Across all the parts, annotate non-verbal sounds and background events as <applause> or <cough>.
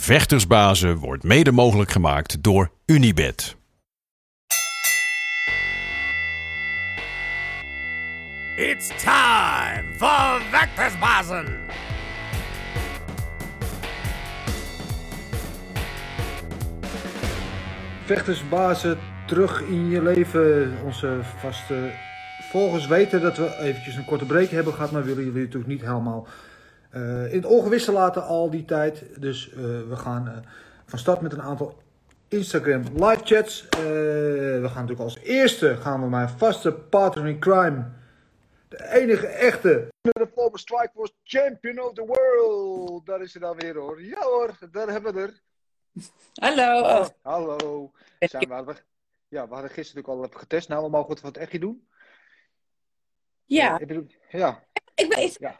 Vechtersbazen wordt mede mogelijk gemaakt door Unibed. It's time for Vectorsbazen! Vechtersbazen terug in je leven. Onze vaste volgers weten dat we eventjes een korte break hebben gehad, maar willen jullie natuurlijk niet helemaal in het ongewisse laten al die tijd. Dus uh, we gaan uh, van start met een aantal Instagram live chats. we gaan natuurlijk als eerste gaan we mijn vaste partner in crime. De enige echte. De former Strikeforce Champion of the World. Daar is hij dan weer hoor. Ja hoor, daar hebben we er. Hallo. Oh, hallo. Zijn we, ja, we hadden gisteren natuurlijk al getest. Nou, we mogen het wat echt doen. Ja. ik bedoel, ja. Ik ben, ik, ja.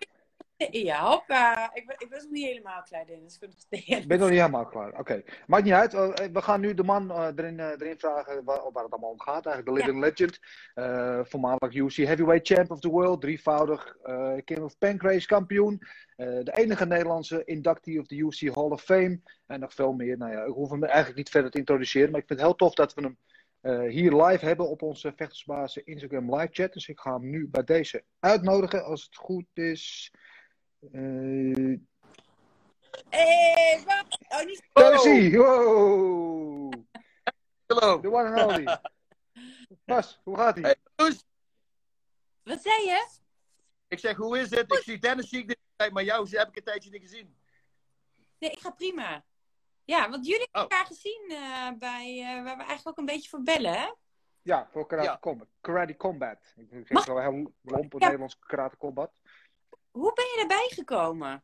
Ja, hoppa. Ik ben, ik ben nog niet helemaal klaar, Dennis. <laughs> Ik ben nog niet helemaal klaar. Oké. Okay. Maakt niet uit. We gaan nu de man uh, erin, uh, erin vragen waar, waar, het allemaal om gaat. Eigenlijk de living ja. legend. Uh, voormalig UC Heavyweight Champ of the World. Drievoudig King of Pancrase kampioen. de enige Nederlandse inductee of de UC Hall of Fame. En nog veel meer. Nou ja, ik hoef hem eigenlijk niet verder te introduceren. Maar ik vind het heel tof dat we hem hier live hebben op onze vechtersbasis Instagram live chat. Dus ik ga hem nu bij deze uitnodigen als het goed is. Uh... Hey, wat? Oh, niet... Is hij! Wow! Hallo. The one and only. <laughs> Pas, hoe gaat hij? Hey, wat zei je? Ik zeg, hoe is het? Ik zie Dennis zie ik dit tijd, maar jou heb ik een tijdje niet gezien. Nee, ik ga prima. Ja, want jullie hebben oh. elkaar gezien uh, bij, uh, waar we eigenlijk ook een beetje voor bellen, hè? Ja, voor Karate, ja. Combat. karate Combat. Ik zeg wel heel lomp, ja. Nederlands Karate Combat. Hoe ben je erbij gekomen?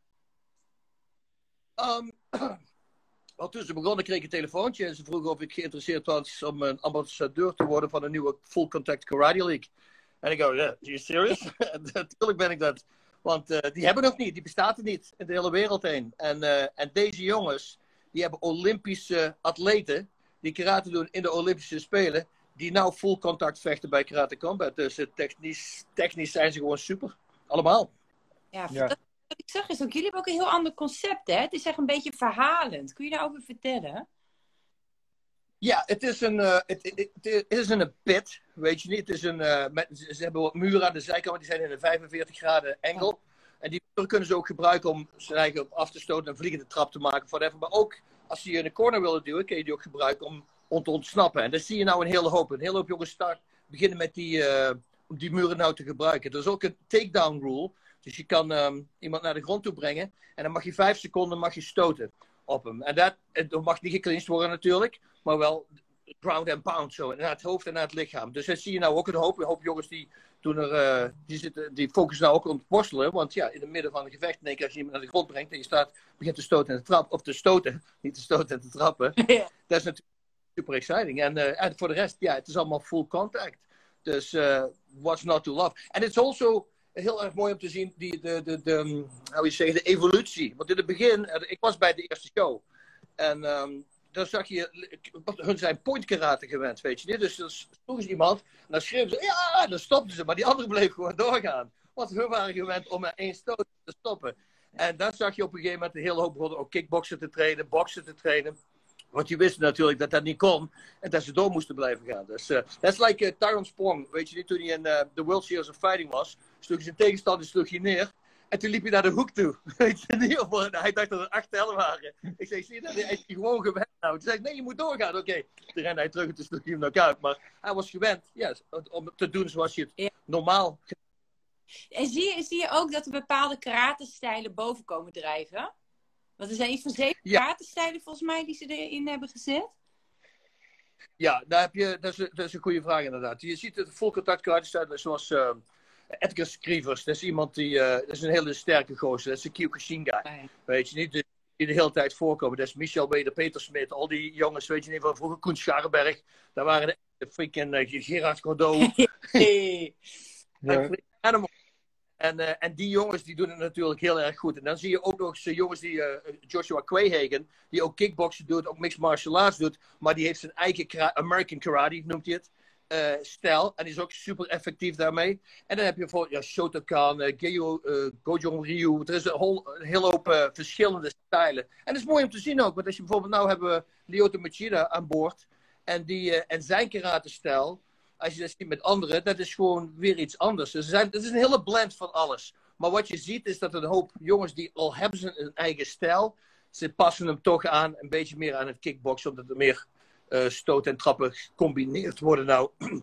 Um, <clears throat> wel, toen ze begonnen kreeg ik een telefoontje en ze vroegen of ik geïnteresseerd was om een ambassadeur te worden van de nieuwe Full Contact Karate League. En ik go, yeah, are you serious? <laughs> <laughs> Natuurlijk ben ik dat. Want uh, die hebben nog niet, die bestaat er niet in de hele wereld heen. En, uh, en deze jongens, die hebben Olympische atleten die karate doen in de Olympische Spelen, die nou full contact vechten bij Karate Combat. Dus uh, technisch, technisch zijn ze gewoon super. Allemaal. Ja, ja. Wat ik zag is ook, jullie hebben ook een heel ander concept, hè? Het is echt een beetje verhalend. Kun je daarover vertellen? Ja, het is een, uh, het, het, het, is een pit, weet je niet. Het is een, uh, met, ze hebben wat muren aan de zijkant, die zijn in een 45 graden angle. Oh. En die muren kunnen ze ook gebruiken om zijn eigen op af te stoten en vliegende trap te maken, whatever. Maar ook als ze je in de corner willen duwen, kun je die ook gebruiken om, om te ontsnappen. En dat zie je nou een hele hoop. Een hele hoop jongens start, beginnen met die, uh, om die muren nou te gebruiken. Er is ook een takedown rule. Dus je kan um, iemand naar de grond toe brengen en dan mag je vijf seconden mag je stoten op hem. En dat, dat mag niet gecleansed worden natuurlijk, maar wel ground and pound zo. Naar het hoofd en naar het lichaam. Dus dat zie je nou ook een hoop, een hoop jongens die doen er, uh, die, zitten, die focussen nou ook op het worstelen. Want ja, in het midden van een gevecht, in één keer als je iemand naar de grond brengt en je staat, begint te stoten en te trappen, of te stoten, <laughs> niet te stoten en te trappen. <laughs> Ja. Dat is natuurlijk super exciting. En, uh, en voor de rest, ja, het is allemaal full contact. Dus uh, what's not to love? En it's also heel erg mooi om te zien die, de, de, de, hoe je zeggen, de evolutie. Want in het begin, ik was bij de eerste show. En um, dan zag je, hun zijn point karate gewend, weet je niet. Dus dan sloegen ze iemand, en dan schreeuwden ze, ja, dan stopten ze. Maar die andere bleef gewoon doorgaan. Want hun waren gewend om met één stoot te stoppen. En dan zag je op een gegeven moment een hele hoop begonnen ook kickboksen te trainen, boksen te trainen. Want die wisten natuurlijk dat dat niet kon. En dat ze door moesten blijven gaan. Dus uh, dat is like uh, Tyron Sprong. Weet je niet, toen hij in uh, de World Series of Fighting was. Sloeg zijn tegenstander sloeg je neer. En toen liep hij naar de hoek toe. <laughs> Weet je niet? Of, hij dacht dat er acht tellen waren. Ik zei, zie je dat? Hij is gewoon gewend nou. Toen zei ik, nee, je moet doorgaan. Oké. Toen rende hij terug en toen sloeg hij hem nog uit. Maar hij was gewend ja, om te doen zoals je het normaal... En zie je, zie je ook dat er bepaalde karate-stijlen boven komen drijven? Want er zijn iets van zeven ja. volgens mij die ze erin hebben gezet. Ja, daar heb je, dat, is, dat is een goede vraag inderdaad. Je ziet het volcontact karate-stijlen zoals... Uh, Edgar Scrivers, dat is iemand die, uh, dat is een hele sterke gozer. Dat is een Kyokushin guy. Ah, weet je niet? Die de hele tijd voorkomen. Dat is Michel Weder, Peter Smit, al die jongens, weet je niet, van vroeger Koen Scharrenberg. Daar waren de freaking uh, Gerard <laughs> <laughs> en, en, uh, en die jongens die doen het natuurlijk heel erg goed. En dan zie je ook nog jongens die, Joshua Quayhagen, die ook kickboksen doet, ook mixed martial arts doet, maar die heeft zijn eigen American karate, noemt hij het uh, stijl. En is ook super effectief daarmee. En dan heb je bijvoorbeeld ja, Shotokan, Geo, Gojong Ryu. Er is een, whole, hele hoop verschillende stijlen. En dat is mooi om te zien ook. Want als je bijvoorbeeld nou hebben we Lyoto Machida aan boord. En, die, en zijn karate-stijl, als je dat ziet met anderen, dat is gewoon weer iets anders. Dus het is een hele blend van alles. Maar wat je ziet is dat een hoop jongens die al hebben ze een eigen stijl, ze passen hem toch aan, een beetje meer aan het kickboksen, omdat er meer uh, stoot en trappen gecombineerd worden nou <clears throat>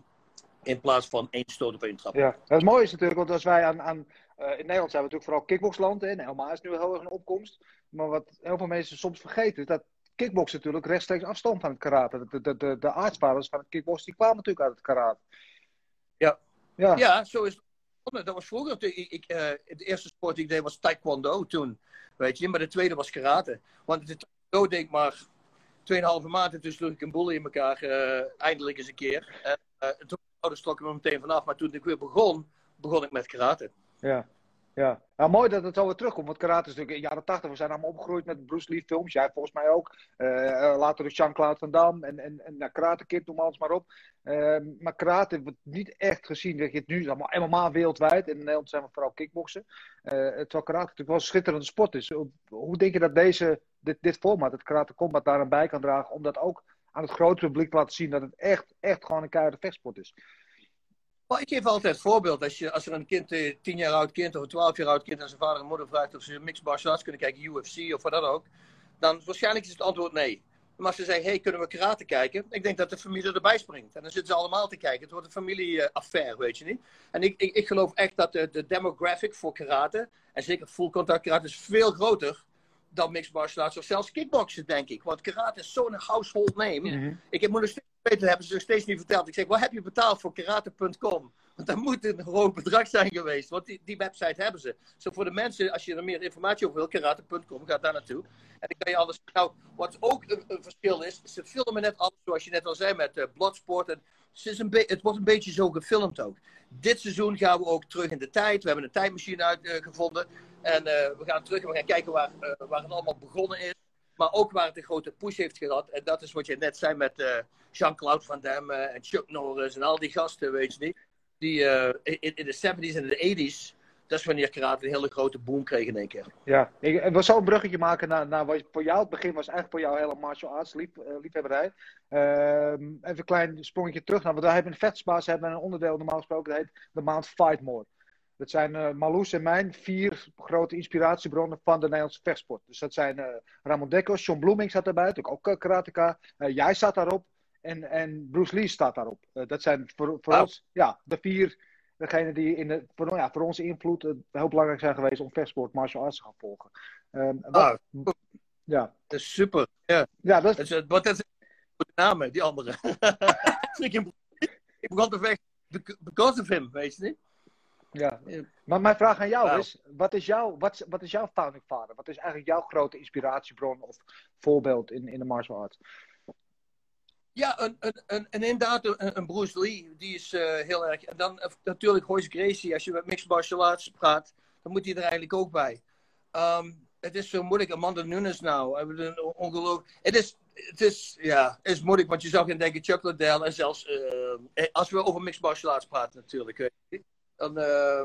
in plaats van één stoot of één trap. Ja, dat is mooi is natuurlijk, want als wij aan, aan uh, in Nederland zijn we natuurlijk vooral kickboxland, en helemaal is nu heel erg een opkomst. Maar wat heel veel mensen soms vergeten is dat kickbox natuurlijk rechtstreeks afstand van het karate. De, de, de, de aardspaders van het kickbox die kwamen natuurlijk uit het karate. Ja, ja. ja zo is het. Dat was vroeger. Ik, ik, uh, de eerste sport die ik deed was taekwondo toen. Weet je, maar de tweede was karate. Want de taekwondo deed ik maar 2,5 maand en toen sloeg ik een boel in elkaar, uh, eindelijk eens een keer. En uh, toen ouders trokken me meteen vanaf, maar toen ik weer begon, begon ik met karate. Ja, ja. Nou, mooi dat het zo weer terugkomt, want karate is natuurlijk in de jaren 80, we zijn allemaal opgegroeid met Bruce Lee films, jij volgens mij ook. Uh, later de Jean-Claude Van Damme en, en, en nou, noem alles maar op. Uh, maar karate wordt niet echt gezien, dat je het nu is allemaal MMA wereldwijd, in Nederland zijn we vooral kickboksen. Uh, terwijl karate natuurlijk wel een schitterende sport is. Hoe denk je dat deze dit, dit format, het Karate Combat, daar een bij kan dragen. Om dat ook aan het grote publiek te laten zien dat het echt, echt gewoon een keiharde vechtsport is. Ik geef altijd het voorbeeld. Als, je, als er een kind, eh, tien jaar oud kind of een twaalf jaar oud kind aan zijn vader en moeder vraagt of ze mixed martial arts kunnen kijken, UFC of wat dan ook. Dan waarschijnlijk is het antwoord nee. Maar als ze zeggen, hey, kunnen we karate kijken? Ik denk dat de familie erbij springt. En dan zitten ze allemaal te kijken. Het wordt een familieaffaire, weet je niet? En ik, ik, ik geloof echt dat de, de demographic voor karate, en zeker full contact karate, is veel groter dan mixed martial arts of zelfs kickboksen, denk ik. Want karate is zo'n household name. Mm Ik heb weten, hebben ze nog steeds niet verteld. Ik zeg, wat heb je betaald voor karate.com? Want dat moet een hoog bedrag zijn geweest. Want die, die website hebben ze. Zo voor de mensen, als je er meer informatie over wil, karate.com, ga daar naartoe. En dan kan je alles. Nou, wat ook een, verschil is, ze filmen net alles zoals je net al zei met uh, Bloodsport. En het, is een het wordt een beetje zo gefilmd ook. Dit seizoen gaan we ook terug in de tijd. We hebben een tijdmachine uitgevonden. En uh, we gaan terug en we gaan kijken waar, waar het allemaal begonnen is. Maar ook waar het een grote push heeft gehad. En dat is wat je net zei met uh, Jean-Claude Van Damme en Chuck Norris en al die gasten, weet je niet. Die in, in, de 70s en de 80s, dat is wanneer karate een hele grote boom kreeg in één keer. Ja, ik, we zou een bruggetje maken naar, naar wat voor jou het begin was. Eigenlijk voor jou hele martial arts lief, liefhebberij. Ehm, even een klein sprongetje terug. Nou, want wij hebben een vechtsbaas, hebben een onderdeel normaal gesproken, dat heet de maand Fight More. Dat zijn uh, Marloes en mijn vier grote inspiratiebronnen van de Nederlandse vechtsport. Dus dat zijn uh, Ramon Dekkers, John Bloeming staat daarbij, natuurlijk ook uh, karateka. jij staat daarop en, en Bruce Lee staat daarop. dat zijn voor, voor ons ja, de vier degenen die in de, voor, nou ja, voor onze invloed heel belangrijk zijn geweest om vechtsport, martial arts te gaan volgen. Um, wat, ah, ja. Dat is super. Ja, ja dat is... Wat dat de namen, die andere. <laughs> ik begon te vechten because of him, weet je niet? Ja. Maar mijn vraag aan jou is: wat is, jouw, wat, wat is jouw founding father? Wat is eigenlijk jouw grote inspiratiebron of voorbeeld in, in de martial arts? Ja, een, een, een, inderdaad, een, een Bruce Lee, die is uh, heel erg. En dan uh, natuurlijk Royce Gracie, als je met mixed martial arts praat, dan moet hij er eigenlijk ook bij. Um, het is zo moeilijk, Amanda Nunes nou, ongelooflijk. Het is, het is, ja, het is moeilijk, want je zou gaan denken Chuck Liddell en zelfs, uh, als we over mixed martial arts praten natuurlijk. Dan uh,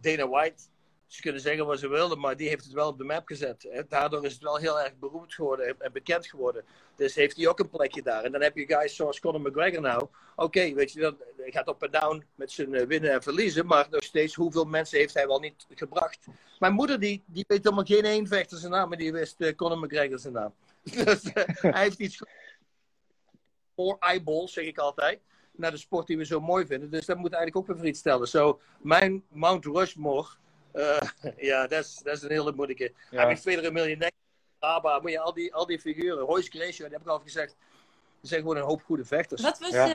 Dana White. ze kunnen zeggen wat ze wilden, maar die heeft het wel op de map gezet. Hè. Daardoor is het wel heel erg beroemd geworden en bekend geworden. Dus heeft hij ook een plekje daar. En dan heb je guys zoals Conor McGregor nou. Oké, weet je, dan gaat op en down met zijn eh, winnen en verliezen. Maar nog steeds, hoeveel mensen heeft hij wel niet gebracht? Mijn moeder, die, die weet helemaal geen één vechter zijn naam, maar die wist uh, Conor McGregor zijn naam. <laughs> dus uh, hij heeft iets voor eyeballs, zeg ik altijd. Naar de sport die we zo mooi vinden. Dus dat moet eigenlijk ook weer voor iets stellen. Zo, mijn Mount Rushmore uh, <laughs> ja, dat is een hele moeilijke. Ja. Heb je Federer miljonair, Aba, moet je al die, al die figuren. Royce Gracie, dat heb ik al gezegd. Ze zijn gewoon een hoop goede vechters. Wat was ja.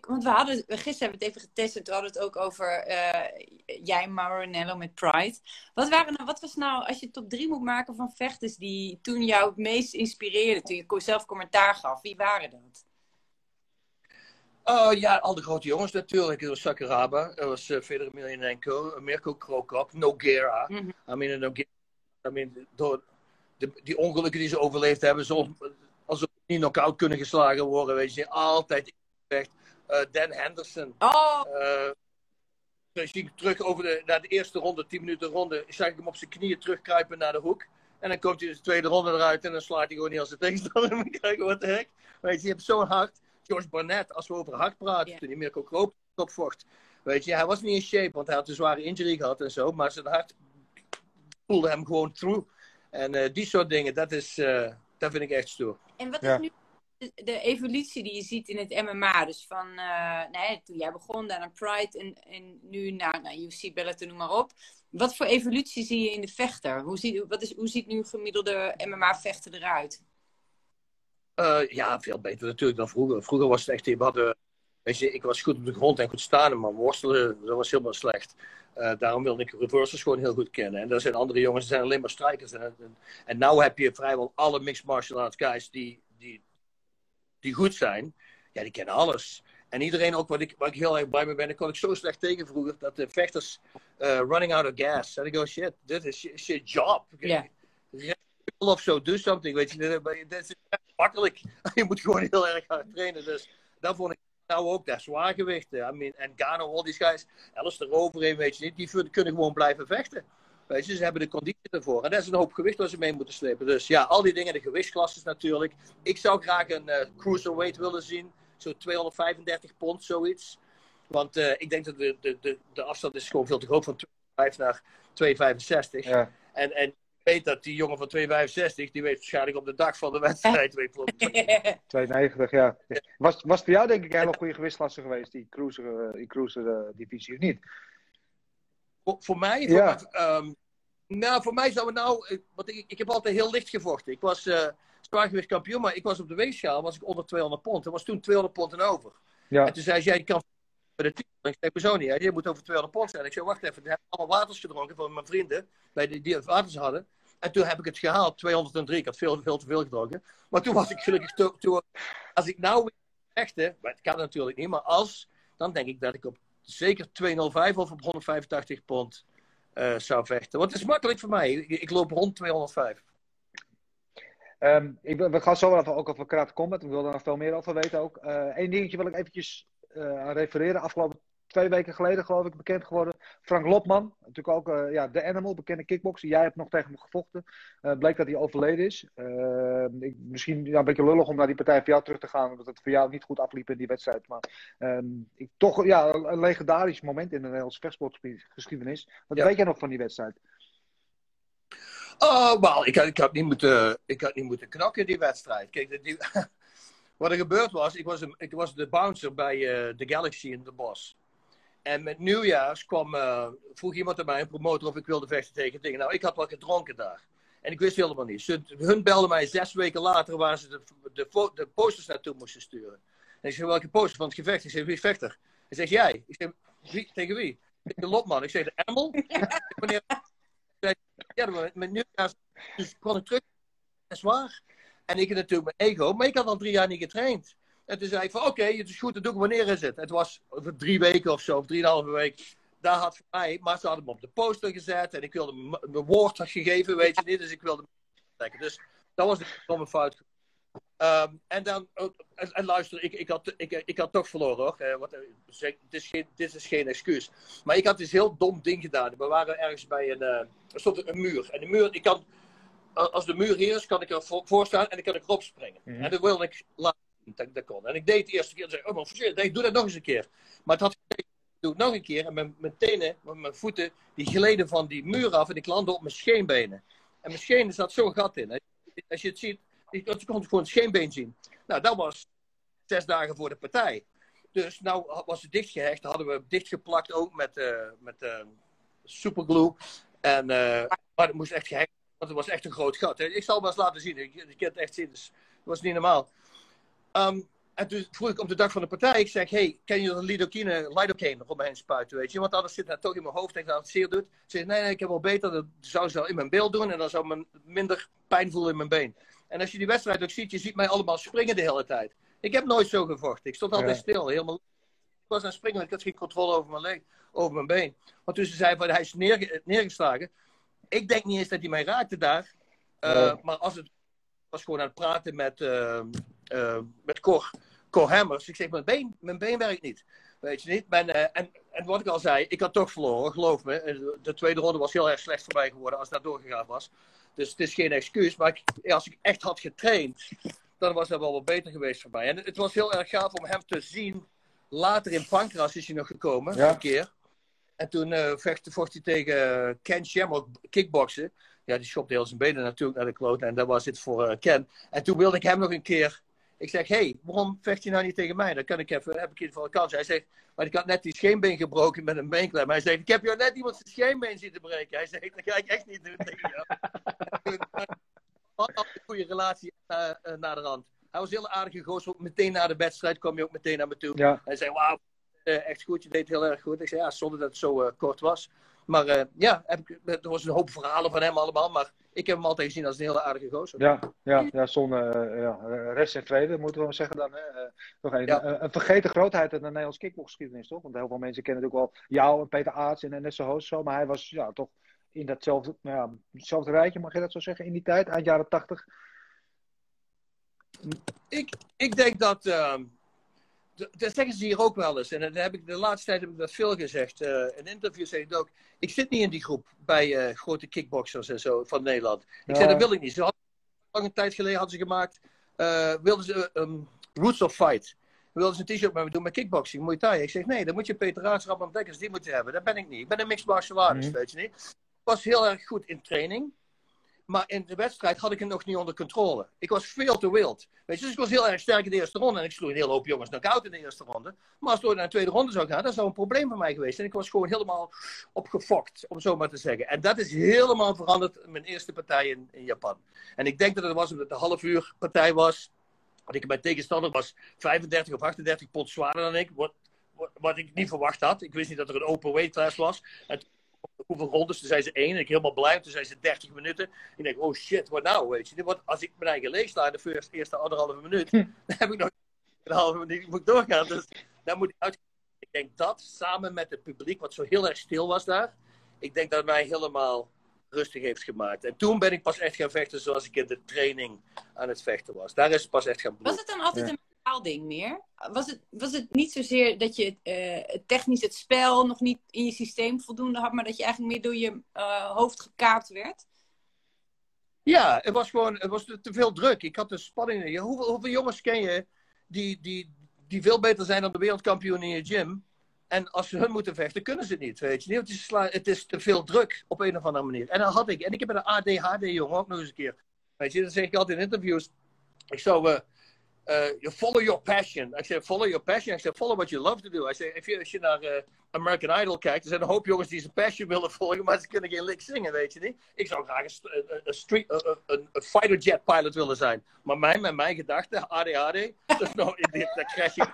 want we hadden, gisteren hebben we het even getest en toen hadden we het ook over uh, jij, Maranello met Pride. Wat, waren nou, wat was nou, als je top 3 moet maken van vechters die toen jou het meest inspireerden, toen je zelf commentaar gaf, wie waren dat? Uh, ja, al de grote jongens natuurlijk. Er was Sakuraba, er was uh, Federer Emelianenko, Mirko Krokop, Noguera. Mm -hmm. I mean, Noguera, I mean door de, die ongelukken die ze overleefd hebben, zo, als ze niet knock-out kunnen geslagen worden, weet je, altijd echt. Uh, Dan Henderson. Oh. Uh, dus ik terug over de, naar de eerste ronde, 10 minuten ronde, zag ik hem op zijn knieën terugkruipen naar de hoek. En dan komt hij de tweede ronde eruit en dan slaat hij gewoon niet als de tegenstander. <laughs> En dan krijg je wat de hek. Weet je, je hebt zo'n hart. George Barnett, als we over hart praten, yeah. toen hij Mirko Kroop opvocht. Weet je, hij was niet in shape, want hij had een zware injury gehad en zo. Maar zijn hart voelde hem gewoon through. En uh, die soort dingen, dat, is, uh, dat vind ik echt stoer. En wat is nu de, de, evolutie die je ziet in het MMA? Dus van uh, nee, toen jij begon, naar Pride en, en nu naar nou, UFC, Bellator, noem maar op. Wat voor evolutie zie je in de vechter? Hoe ziet, wat is, hoe ziet nu gemiddelde MMA-vechter eruit? Uh, ja, veel beter natuurlijk dan vroeger. Vroeger was het echt, we hadden, weet je, ik was goed op de grond en goed staan, maar worstelen, dat was helemaal slecht. Uh, daarom wilde ik reversers gewoon heel goed kennen. En er zijn andere jongens, er zijn alleen maar strikers. En, en, en nu heb je vrijwel alle mixed martial arts guys die, die, die goed zijn. Ja, die kennen alles. En iedereen ook, wat ik, wat ik heel erg blij mee ben, daar kon ik zo slecht tegen vroeger, dat de vechters uh, running out of gas. En ik go, shit, dit is je job. Yeah of zo, do something. Weet je, dat is makkelijk. <laughs> Je moet gewoon heel erg hard trainen. Dus dat vond ik nou ook, dat zwaargewichten. I mean, en Gano, al die guys, alles eroverheen, weet je niet, die kunnen gewoon blijven vechten. Weet je, ze hebben de conditie ervoor. En dat is een hoop gewicht waar ze mee moeten slepen. Dus ja, al die dingen, de gewichtsklasses natuurlijk. Ik zou graag een uh, cruiserweight willen zien. Zo 235 pond, zoiets. Want uh, ik denk dat de, de, de, de afstand is gewoon veel te groot van 2,5 naar 2,65. Ja. En, en weet dat die jongen van 2,65, die weet waarschijnlijk op de dag van de wedstrijd. 2,90, <laughs> ja. Was, was voor jou denk ik helemaal goede gewichtsklasse geweest, die cruiser, die cruiser uh, divisie, of niet? Voor, voor mij? Voor ja. um, nou, voor mij zou het nou... Want ik, ik heb altijd heel licht gevochten. Ik was uh, zwaargewicht kampioen, maar ik was op de weegschaal was ik onder 200 pond. Er was toen 200 pond en over. Ja. En toen zei jij, kan bij de. Ik zei, zo niet, je moet over 200 pond zijn. Ik zei, wacht even, ik heb allemaal waters gedronken van mijn vrienden, bij die, die waters hadden. En toen heb ik het gehaald, 203. Ik had veel, veel te veel gedronken. Maar toen was ik gelukkig... Toen, als ik nou weer maar het kan natuurlijk niet, maar als, dan denk ik dat ik op zeker 205 of op 185 pond uh, zou vechten. Want het is makkelijk voor mij. Ik, loop rond 205. Um, ik, we gaan zo even ook over Karate Combat. Ik wil er nog veel meer over weten ook. Eén uh, dingetje wil ik eventjes uh, refereren. Afgelopen twee weken geleden, geloof ik, bekend geworden. Frank Lopman, natuurlijk ook uh, ja, de Animal, bekende kickboxer. Jij hebt nog tegen hem gevochten. Uh, bleek dat hij overleden is. Uh, ik, misschien ja, een beetje lullig om naar die partij voor jou terug te gaan, omdat het voor jou niet goed afliep in die wedstrijd. Maar um, ik, toch ja, een legendarisch moment in de Nederlandse vechtsportgeschiedenis. Wat ja. weet jij nog van die wedstrijd? Oh, wel, ik, ik, had niet moeten, ik had niet moeten knakken die wedstrijd. Kijk, die, <laughs> wat er gebeurd was, ik was, een, ik was de bouncer bij The Galaxy in de bos. En met nieuwjaars kwam, uh, vroeg iemand aan mij, een promotor, of ik wilde vechten tegen dingen. Nou, ik had wat gedronken daar. En ik wist helemaal niet. Ze, hun belden mij zes weken later waar ze de, de, de posters naartoe moesten sturen. En ik zei, welke poster van het gevecht? Ik zei, wie vechter? Hij zegt, jij. Ik zeg, wie, tegen wie? De lopman. Ik zeg, de Animal? Wanneer? <laughs> Ja, met nieuwjaars dus kwam ik terug. Dat is waar. En ik had natuurlijk mijn ego, maar ik had al drie jaar niet getraind. En toen zei ik van oké, okay, het is goed, dan doe ik wanneer is het? Het was over drie weken of zo, of drieënhalve week. Daar had voor mij, maar ze hadden me op de poster gezet en ik wilde mijn woord gegeven, weet je niet. Dus ik wilde trekken. Dus dat was de domme fout. Ehm, en dan, en, en luister, ik, ik, had, ik, ik had toch verloren hoor. Eh, wat, eh, zeg, dit, is geen, dit is geen excuus. Maar ik had dus heel dom ding gedaan. We waren ergens bij een, eh, er stond een muur. En de muur, ik kan, als de muur hier is, kan ik er voor, staan en dan kan ik erop springen. Mhm. En dat wilde ik laten dat, dat kon. En ik deed het de eerste keer en zei, oh maar shit, ik doe dat nog eens een keer. Maar het had doe het nog een keer. En mijn, mijn tenen, mijn, voeten, die gleden van die muur af en ik landde op mijn scheenbenen. En mijn schenen zat zo'n gat in. Als je het ziet, ik kon gewoon het scheenbeen zien. Nou, dat was zes dagen voor de partij. Dus nou was het dichtgehecht. hadden we dichtgeplakt ook met, eh, met eh, superglue. En, eh, maar het moest echt gehecht want het was echt een groot gat. Ik zal het maar eens laten zien. Ik kan het echt zien. Dus was niet normaal. Ehm, en toen vroeg ik op de dag van de partij. Ik zeg, hey, kan je een lidocaine, lidocaine om me heen spuiten, weet je? Want anders zit dat toch in mijn hoofd en dat het zeer doet. Ze zei, nee, nee, ik heb wel beter. Dat zou ze wel in mijn beeld doen. En dan zou men minder pijn voelen in mijn been. En als je die wedstrijd ook ziet, je ziet mij allemaal springen de hele tijd. Ik heb nooit zo gevochten. Ik stond altijd Ja. stil. Helemaal... Ik was aan het springen, ik had geen controle over mijn, leg, over mijn been. Want toen ze zei van hij is neerge- neergeslagen. Ik denk niet eens dat hij mij raakte daar. Uh, Nee. Maar als het was gewoon aan het praten met, uh, met Cor, Cor Hammers. Ik zeg, mijn been, mijn been werkt niet. Weet je niet? Uh, en, en wat ik al zei, ik had toch verloren, geloof me. De tweede ronde was heel erg slecht voor mij geworden als dat doorgegaan was. Dus het is geen excuus. Maar ik, als ik echt had getraind, dan was dat wel wat beter geweest voor mij. En het was heel erg gaaf om hem te zien. Later in Pancras is hij nog gekomen, Ja. een keer. En toen uh, vecht, vocht hij tegen Ken Shamrock, kickboksen. Ja, die schopte heel zijn benen natuurlijk naar de kloot. En dat was het voor uh, Ken. En toen wilde ik hem nog een keer... Ik zeg, hé, hey, waarom vecht je nou niet tegen mij? Dan kan ik even, heb ik in ieder geval een kans. Hij zegt, maar ik had net die scheenbeen gebroken met een beenklem. Hij zegt, ik heb jou net iemand zijn scheenbeen zien te breken. Hij zegt, dat ga ik echt niet doen tegen jou. <laughs> had een goede relatie uh, uh, naar de rand. Hij was een heel aardige gozer. Meteen na de wedstrijd kwam hij ook meteen naar me toe. Ja. Hij zei, wauw, uh, echt goed. Je deed heel erg goed. Ik zei, ja, zonder dat het zo uh, kort was. Maar uh, ja, heb ik, er was een hoop verhalen van hem allemaal. Maar ik heb hem altijd gezien als een hele aardige gozer. Ja, ja, ja zonder uh, ja, rest en tweede moeten we wel zeggen dan. Hè? Uh, nog een, ja. een, een vergeten grootheid in de Nederlandse kickboxgeschiedenis, toch? Want heel veel mensen kennen natuurlijk wel jou en Peter Aarts en Nesse Hoos zo. Maar hij was ja, toch in datzelfde, nou ja, hetzelfde rijtje, mag je dat zo zeggen, in die tijd, eind jaren tachtig. Ik, ik denk dat... Dat zeggen ze hier ook wel eens. En dat heb ik, de laatste tijd heb ik dat veel gezegd. Uh, in interviews zeg ik ook. Ik zit niet in die groep bij uh, grote kickboxers en zo van Nederland. Ik zei, dat wil ik niet. Ze hadden, lange tijd geleden hadden ze gemaakt. Uh, wilden ze um, Roots of Fight. Wilden ze een t-shirt met me doen met kickboxing, Muay Thai. Ik zeg, nee, dan moet je Peter Raats, Rabban Dekkers, die moeten hebben. Dat ben ik niet. Ik ben een mixed martial artist, mm -hmm. weet je niet. Ik was heel erg goed in training. Maar in de wedstrijd had ik hem nog niet onder controle. Ik was veel te wild. Weet je, dus ik was heel erg sterk in de eerste ronde. En ik sloeg een hele hoop jongens knock-out in de eerste ronde. Maar als het naar de tweede ronde zou gaan, dat zou een probleem voor mij geweest. En ik was gewoon helemaal opgefokt, om zo maar te zeggen. En dat is helemaal veranderd mijn eerste partij in, in Japan. En ik denk dat het was omdat het een half uur partij was. Want ik mijn tegenstander was 35 of 38 pond zwaarder dan ik. Wat, wat, ik niet verwacht had. Ik wist niet dat er een open weight class was. Hoeveel rondes? Toen zei ze één. En ik helemaal blij. Toen zei ze 30 minuten. Ik denk, oh shit, wat nou? Weet je? Want als ik mijn eigen lees sla in de eerste, eerste anderhalve minuut, <laughs> dan heb ik nog een halve minuut moet doorgaan. Dus dan moet ik uit. Ik denk dat samen met het publiek, wat zo heel erg stil was daar, ik denk dat mij helemaal rustig heeft gemaakt. En toen ben ik pas echt gaan vechten zoals ik in de training aan het vechten was. Daar is het pas echt gaan bloeden. Was het dan altijd ja. een ding meer? Was het, was het niet zozeer dat je uh, technisch het spel nog niet in je systeem voldoende had, maar dat je eigenlijk meer door je uh, hoofd gekaapt werd? Ja, het was gewoon het was te veel druk. Ik had de spanning. Hoeveel, hoeveel jongens ken je die, die, die veel beter zijn dan de wereldkampioen in je gym? En als ze hun moeten vechten, kunnen ze het niet, weet je. Het is, het is te veel druk, op een of andere manier. En dan had ik, en ik heb een ADHD-jongen ook nog eens een keer. Weet je, dat zeg ik altijd in interviews. Ik zou, uh, uh, follow your passion. Ik zeg, follow your passion. Ik zeg, follow what you love to do. Ik je, als je naar uh, American Idol kijkt, er zijn een hoop jongens die zijn passion willen <laughs> volgen, maar ze kunnen geen lick zingen, weet je niet. Ik zou graag een, street, een, fighter jet pilot willen zijn. Maar mij, met mijn gedachten, <laughs> ADHD, dus nou, dat crash. <laughs>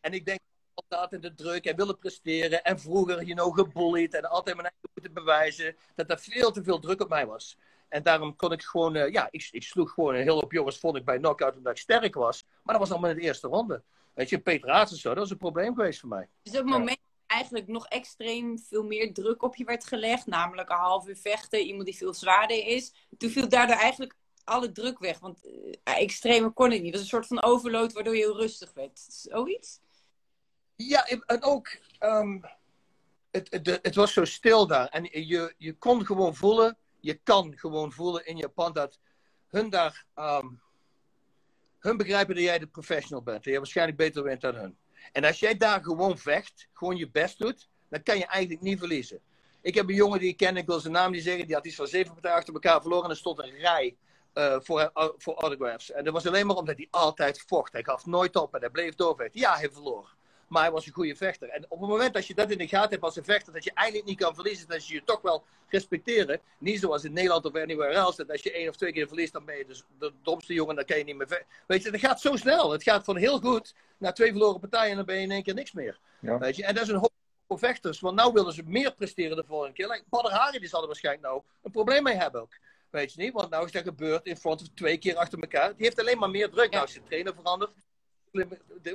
En ik denk altijd in de druk en willen presteren. En vroeger, you know, gebullied en altijd mijn eigen moeten bewijzen. Dat er veel te veel druk op mij was. En daarom kon ik gewoon, uh, ja, ik, ik, sloeg gewoon een heel hoop jongens, vond ik bij knockout omdat ik sterk was. Maar dat was allemaal in de eerste ronde. Weet je, Peter en zo, dat was een probleem geweest voor mij. Dus op het moment eigenlijk nog extreem veel meer druk op je werd gelegd, namelijk een half uur vechten, iemand die veel zwaarder is, toen viel daardoor eigenlijk alle druk weg. Want uh, extreme kon ik niet. Het was een soort van overload waardoor je heel rustig werd. Zoiets? Ja, en ook... Um, het, het, het, was zo stil daar. En je, je kon gewoon voelen... Je kan gewoon voelen in Japan dat hun daar... Um, hun begrijpen dat jij de professional bent. Dat je waarschijnlijk beter bent dan hun. En als jij daar gewoon vecht, gewoon je best doet, dan kan je eigenlijk niet verliezen. Ik heb een jongen die ik ken, ik wil zijn naam niet zeggen, die had iets van zeven partijen achter elkaar verloren en er stond een rij uh, voor, voor autographs. En dat was alleen maar omdat hij altijd vocht. Hij gaf nooit op en hij bleef doorvechten. Ja, hij verloor. Maar hij was een goede vechter. En op het moment dat je dat in de gaten hebt als een vechter, dat je eigenlijk niet kan verliezen, dat je je toch wel respecteren. Niet zoals in Nederland of anywhere else, dat als je één of twee keer verliest, dan ben je dus de domste jongen, dan kan je niet meer vechten. Weet je, dat gaat zo snel. Het gaat van heel goed naar twee verloren partijen en dan ben je in één keer niks meer. Ja. Weet je, en dat is een hoop voor vechters, want nu willen ze meer presteren de volgende keer. Like, Badr Hari, die zal er waarschijnlijk nou een probleem mee hebben ook. Weet je niet, want nou is dat gebeurd in front of twee keer achter elkaar. Die heeft alleen maar meer druk. Ja. Nou is de trainer veranderd.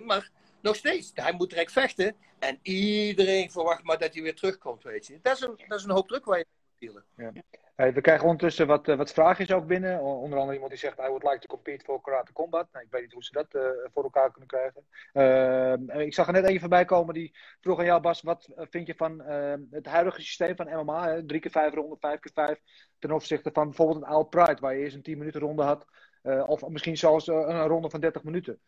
Maar nog steeds, hij moet direct vechten. En iedereen verwacht maar dat hij weer terugkomt, weet je. Dat is een, dat is een hoop druk waar je moet. Ja. We krijgen ondertussen wat, uh, wat vragen ook binnen. Onder andere iemand die zegt, I would like to compete for Karate Combat. Nou, ik weet niet hoe ze dat uh, voor elkaar kunnen krijgen. Uh, ik zag er net even voorbij komen die vroeg aan jou, Bas, wat vind je van het huidige systeem van MMA? Hè? Drie keer vijf ronde, vijf keer vijf. Ten opzichte van bijvoorbeeld een All Pride, waar je eerst een 10 minuten ronde had. of misschien zelfs een ronde van 30 minuten.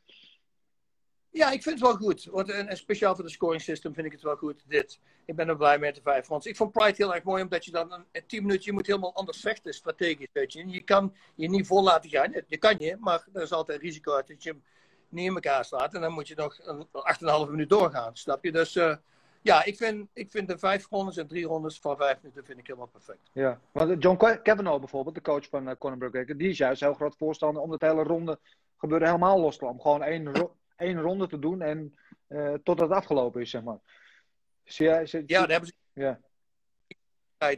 Ja, ik vind het wel goed. Want, en, speciaal voor de scoring system vind ik het wel goed, dit. Ik ben er blij met de vijf rondes. Ik vond Pride heel erg mooi, omdat je dan een, tien minuten, je moet helemaal anders vechten, strategisch, je. Kan je niet vol laten gaan. Je kan je, maar er is altijd risico uit dat je hem niet in elkaar slaat. En dan moet je nog een, acht en een half minuut doorgaan, snap je? Dus uh, ja, ik vind, ik vind de vijf rondes en drie rondes van vijf minuten vind ik helemaal perfect. Ja, want John Kavanaugh bijvoorbeeld, de coach van uh, Conor die is juist heel groot voorstander om dat hele ronde gebeuren helemaal los te. Gewoon één één ronde te doen en uh, totdat het afgelopen is, zeg maar. Zie jij, zie, ja, daar hebben ze. Ja.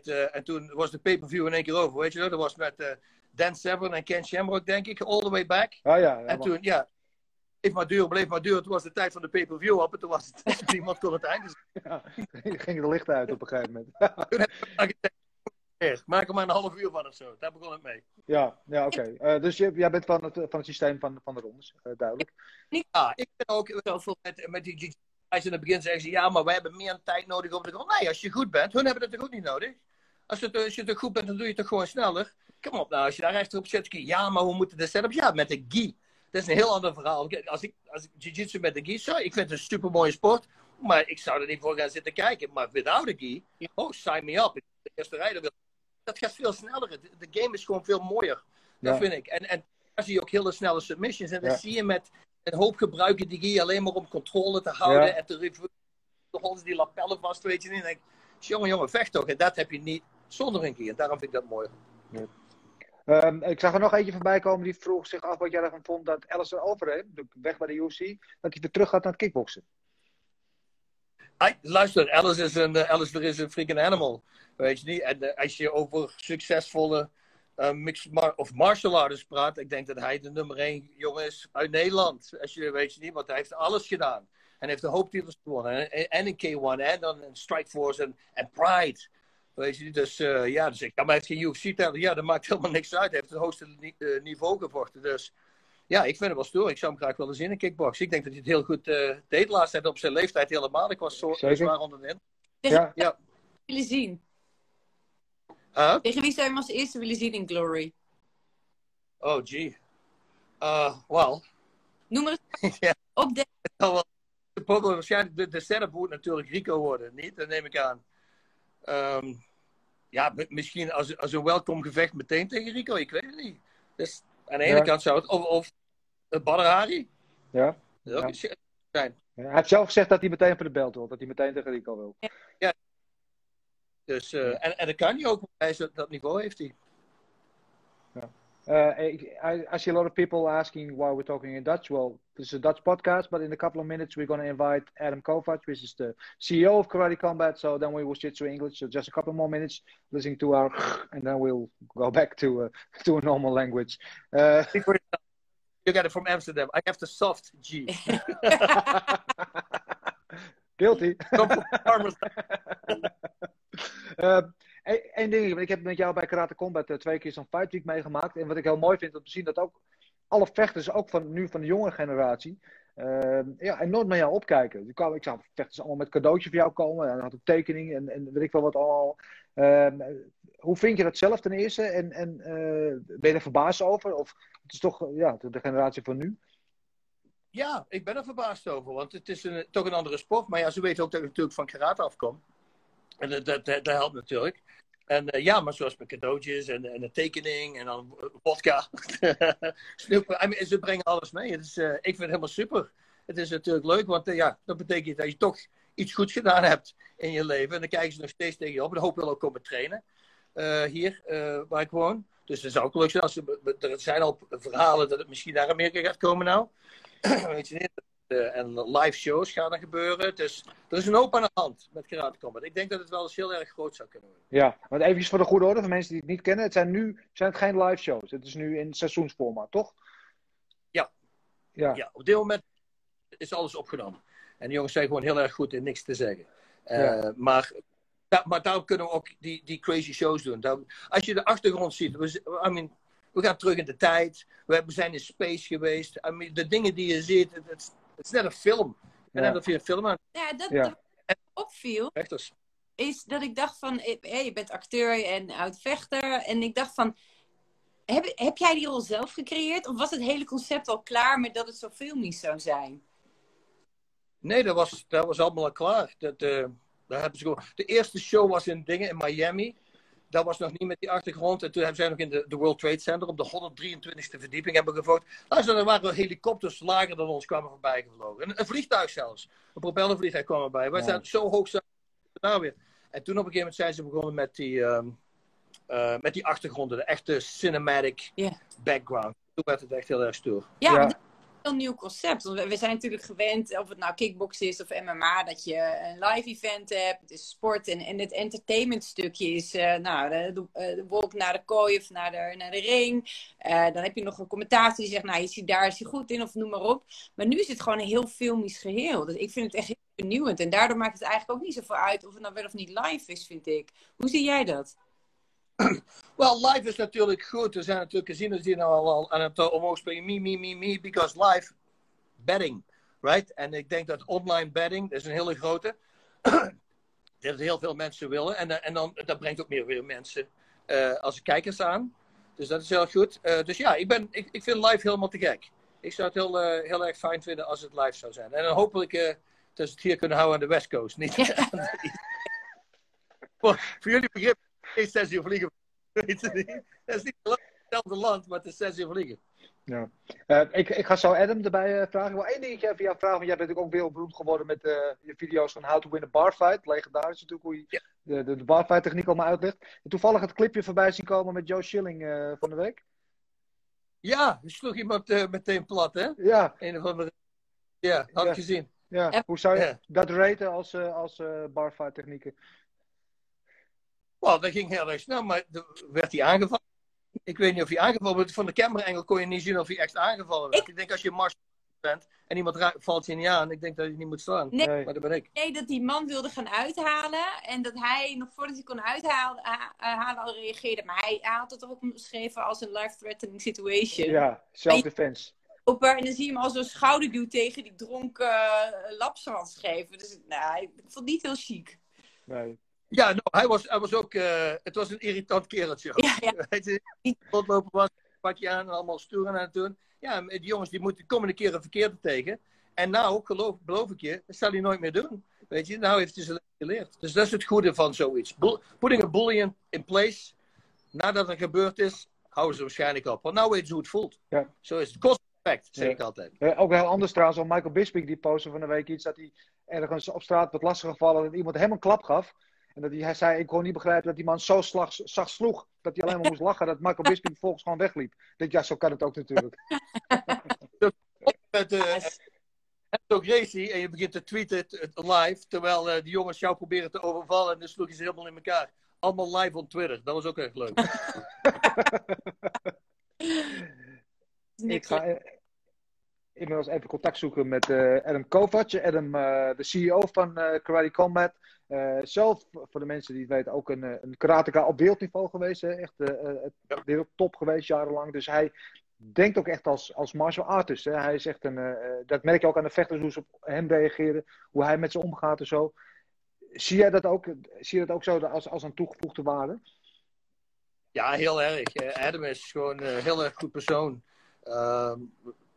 Uh, en toen was de pay-per-view in één keer over, weet je wel? Dat was met uh, Dan Severn en Ken Shamrock, denk ik, all the way back. Ah, ja, en toen, ja, bleef maar duur, bleef maar duur. Toen was de tijd van de pay-per-view op en toen was het, <laughs> niemand kon het einde Ja, <laughs> ging de licht uit op een gegeven moment. Maak er maar een half uur van of zo. Daar begon het mee. Ja, ja oké. Okay. Uh, dus je, jij bent van het, van het systeem van, van de rondes, uh, duidelijk. Ja, ik ben ook zoveel met, met die in het begin zeggen ze, ja, maar wij hebben meer tijd nodig om de grond. Nee, als je goed bent, hun hebben het toch goed niet nodig. Als, het, als je het goed bent, dan doe je het toch gewoon sneller. Kom op nou, als je daar rechterop zet, ja, maar hoe moeten de setup? Ja, met de gi. Dat is een heel ander verhaal. Als ik, als ik jiu-jitsu met de gi zou, ik vind het een super mooie sport. Maar ik zou er niet voor gaan zitten kijken. Maar without de gi, oh, sign me up. De eerste rijder wil dat gaat veel sneller. De, game is gewoon veel mooier. Dat vind ik. En, en daar zie je ook hele snelle submissions. En dan zie je met een hoop gebruiken die je alleen maar om controle te houden. En te de holden die lapellen vast, weet je niet. En denk jongen, jongen, vecht toch. En dat heb je niet zonder een keer. En daarom vind ik dat mooi. Um, ik zag er nog eentje voorbij komen die vroeg zich af wat jij ervan vond dat Alistair Overeem, weg bij de UFC, dat hij weer terug gaat naar het kickboksen. Luister, Alice is een, Alice is een freaking animal. Weet je niet? En uh, als je over succesvolle uh, mixed mar of martial artists praat, ik denk dat hij de nummer 1 jongen is uit Nederland. Als je weet je niet, want hij heeft alles gedaan. En heeft de hoop titels gewonnen. En, en een K1 en dan een Strikeforce en, en Pride. Weet je, dus uh, ja, dus ik, maar hij heeft geen UFC-titel. Ja, dat maakt helemaal niks uit. Hij heeft het hoogste ni niveau gevochten. Dus ja, ik vind het wel stoer. Ik zou hem graag willen zien in kickbox. Ik denk dat hij het heel goed uh, deed laatst tijd op zijn leeftijd helemaal. Ik was zo zwaar onder de Ja. ja. Willen zien. Uh? Tegen wie zou je hem als eerste willen zien in Glory? Oh, gee. Uh, well. Noem er <laughs> eens ja. op de... Waarschijnlijk de, de setup moet natuurlijk Rico worden, niet? Dat neem ik aan. Um, ja, misschien als, als een welkom gevecht meteen tegen Rico, ik weet het niet. Dus aan de ene ja. kant zou het... Of, of Hari. Ja. Dat ook ja. zijn. Hij heeft zelf gezegd dat hij meteen voor de belt wil. Dat hij meteen tegen Rico wil. Ja, Dus, uh, en, en dat kan hij ook, hij dat niveau heeft hij. Uh, I, I, see a lot of people asking why we're talking in Dutch. Well, this is a Dutch podcast, but in a couple of minutes we're going to invite Adam Kovac, which is the CEO of Karate Combat. So then we will switch to English. So just a couple more minutes listening to our, and then we'll go back to uh, to a normal language. Uh, you got it from Amsterdam. I have the soft G. <laughs> <laughs> Guilty. <laughs> uh, Eén ding, ik heb met jou bij Karate Combat eh, twee keer zo'n Fight Week meegemaakt. En wat ik heel mooi vind om te zien, dat ook alle vechters, ook van nu van de jonge generatie, uh, ja, enorm naar jou opkijken. Ik, kwam, ik zag vechters allemaal met cadeautje voor jou komen. En had ik tekening en, en weet ik wel wat allemaal. Ehm, hoe vind je dat zelf ten eerste? En, en ben je er verbaasd over? Of het is toch ja, de generatie van nu? Ja, ik ben er verbaasd over, want het is een, toch een andere sport. Maar ja, ze weten ook dat ik natuurlijk van karate afkom. En dat, dat, dat, helpt natuurlijk. En uh, ja, maar zoals met cadeautjes en, en een tekening en dan vodka. <laughs> I mean, ze brengen alles mee. Is, uh, ik vind het helemaal super. Het is natuurlijk leuk, want uh, ja, dat betekent dat je toch iets goeds gedaan hebt in je leven. En dan kijken ze nog steeds tegen je op. En hoop wel ook komen trainen hier, waar ik woon. Dus het zou ook leuk zijn als ze, er zijn al verhalen dat het misschien naar Amerika gaat komen nou. <clears throat> Weet je niet? En live shows gaan er gebeuren. Dus er is een hoop aan de hand met Karate Combat. Ik denk dat het wel eens heel erg groot zou kunnen worden. Ja, want even voor de goede orde, voor mensen die het niet kennen. Het zijn nu zijn het geen live shows. Het is nu in seizoensformaat, toch? Ja. ja. ja. Op dit moment is alles opgenomen. En de jongens zijn gewoon heel erg goed in niks te zeggen. Uh, ja. Maar maar daarom kunnen we ook die, die crazy shows doen. Als je de achtergrond ziet, we, I mean, we gaan terug in de tijd. We zijn in space geweest. I mean, de dingen die je ziet, het, het is net een film. En ja. net je een film aan. Ja, dat, ja. dat opviel. Vechters. Is dat ik dacht van, hey, je bent acteur en oud-vechter. En ik dacht van, heb, heb jij die rol zelf gecreëerd? Of was het hele concept al klaar met dat het zo filmisch zou zijn? Nee, dat was, dat was allemaal al klaar. Dat, uh, daar hebben ze gewoon... De eerste show was in dingen in Miami. Dat was nog niet met die achtergrond. En toen hebben zij nog in de, de World Trade Center op de 123e verdieping hebben gevoerd. Luister, er waren helikopters lager dan ons kwamen voorbij gevlogen. Een, een vliegtuig zelfs. Een propellervliegtuig kwam erbij. Wij zijn zo hoog daar weer. En toen op een gegeven moment zijn ze begonnen met die, um, uh, met die achtergronden. De echte cinematic yeah. background. Toen werd het echt heel erg stoer. Ja, ja heel nieuw concept. Want we zijn natuurlijk gewend, of het nou kickbox is of MMA, dat je een live event hebt. Het is sport en, en het entertainment stukje is uh, nou, de, de, wolk naar de kooi of naar de, naar de ring. Uh, dan heb je nog een commentator die zegt, nou, je ziet daar is hij goed in of noem maar op. Maar nu is het gewoon een heel filmisch geheel. Dus ik vind het echt heel vernieuwend. En daardoor maakt het eigenlijk ook niet zoveel uit of het nou wel of niet live is, vind ik. Hoe zie jij dat? <clears throat> Wel, live is natuurlijk goed. Er zijn natuurlijk casinos die nou al, al aan het uh, omhoog springen. Me, me, me, me. Because live betting. Right? En ik denk dat online betting, dat is een hele grote. <clears throat> dat heel veel mensen willen. En, uh, en dan, dat brengt ook meer weer mensen uh, als kijkers aan. Dus dat is heel goed. Uh, dus ja, ik, ben, ik, ik vind live helemaal te gek. Ik zou het heel, uh, heel erg fijn vinden als het live zou zijn. En dan hopelijk dat ze het hier kunnen houden aan de West Coast. Niet <laughs> <laughs> voor, voor jullie begrip geen zes uur vliegen. <laughs> Weet je niet? Dat is niet hetzelfde land, maar het is zes uur vliegen. Ja. Uh, ik, ik ga zo Adam erbij uh, vragen. Ik wil één dingetje even jou vragen. Want jij bent natuurlijk ook wereldberoemd geworden met uh, je video's van How to Win a Bar Fight. Legendarisch natuurlijk hoe je ja. de, de, de barfight techniek allemaal uitlegt. En toevallig het clipje voorbij zien komen met Joe Schilling van de week. Ja, die sloeg iemand meteen plat, hè? Ja. Een of andere... Ja, had ja. ik gezien. Ja. Hoe zou je dat raten als, als barfight technieken? Well, dat ging heel erg snel, maar werd hij aangevallen. Ik weet niet of hij aangevallen werd. Van de camera-engel kon je niet zien of hij echt aangevallen werd. Ik, ik denk als je mars bent en iemand valt je niet aan, ik denk dat je niet moet staan. Nee, maar dat ben ik. Nee, dat die man wilde gaan uithalen en dat hij nog voordat hij kon uithalen halen, al reageerde. Maar hij, hij had het ook beschreven als een life-threatening situation. Ja, self-defense. En dan zie je hem al zo'n schouderduw tegen die dronken uh, geven. Dus nou, ik vond het niet heel chic. Nee. Ja, nou, hij, was, hij was ook, uh, het was een irritant kereltje. Ja, ja. <laughs> Weet je, rondlopen was, pakje aan en allemaal stoer aan het doen. Ja, die jongens die moeten komen een keer een verkeerde tegen. En nou, geloof, beloof ik je, dat zal hij nooit meer doen. Weet je, nou heeft hij ze geleerd. Dus dat is het goede van zoiets. Bull, putting a bully in, in place, nadat het gebeurd is, houden ze waarschijnlijk op. Want nou weet ze hoe het voelt. Ja. Zo is het. Kost respect, zeg ja. ik altijd. Ook heel anders trouwens, al Michael Bisping die postte van de week iets dat hij ergens op straat wat lastig gevallen en iemand hem een klap gaf. En dat hij, hij zei, ik kon niet begrijpen dat die man zo slag, zacht sloeg. Dat hij alleen maar moest lachen. Dat Michael Bisping <laughs> vervolgens gewoon wegliep. Ik denk, ja, zo kan het ook natuurlijk. <laughs> Met uh, ook Gracie en je begint te tweeten live. Terwijl uh, die jongens jou proberen te overvallen. En dan sloeg je ze helemaal in elkaar. Allemaal live op Twitter. Dat was ook echt leuk. <laughs> ik ga, inmiddels even contact zoeken met uh, Adam Kovac. Adam, de CEO van Karate Combat. zelf, voor de mensen die het weten, ook een, een karateka op wereldniveau geweest. Hè? Echt wereldtop geweest jarenlang. Dus hij denkt ook echt als, als martial artist. Hè? Hij is echt een, dat merk je ook aan de vechters, hoe ze op hem reageren. Hoe hij met ze omgaat en zo. Zie jij dat ook, zie je dat ook zo als, als een toegevoegde waarde? Ja, heel erg. Adam is gewoon een heel erg goed persoon.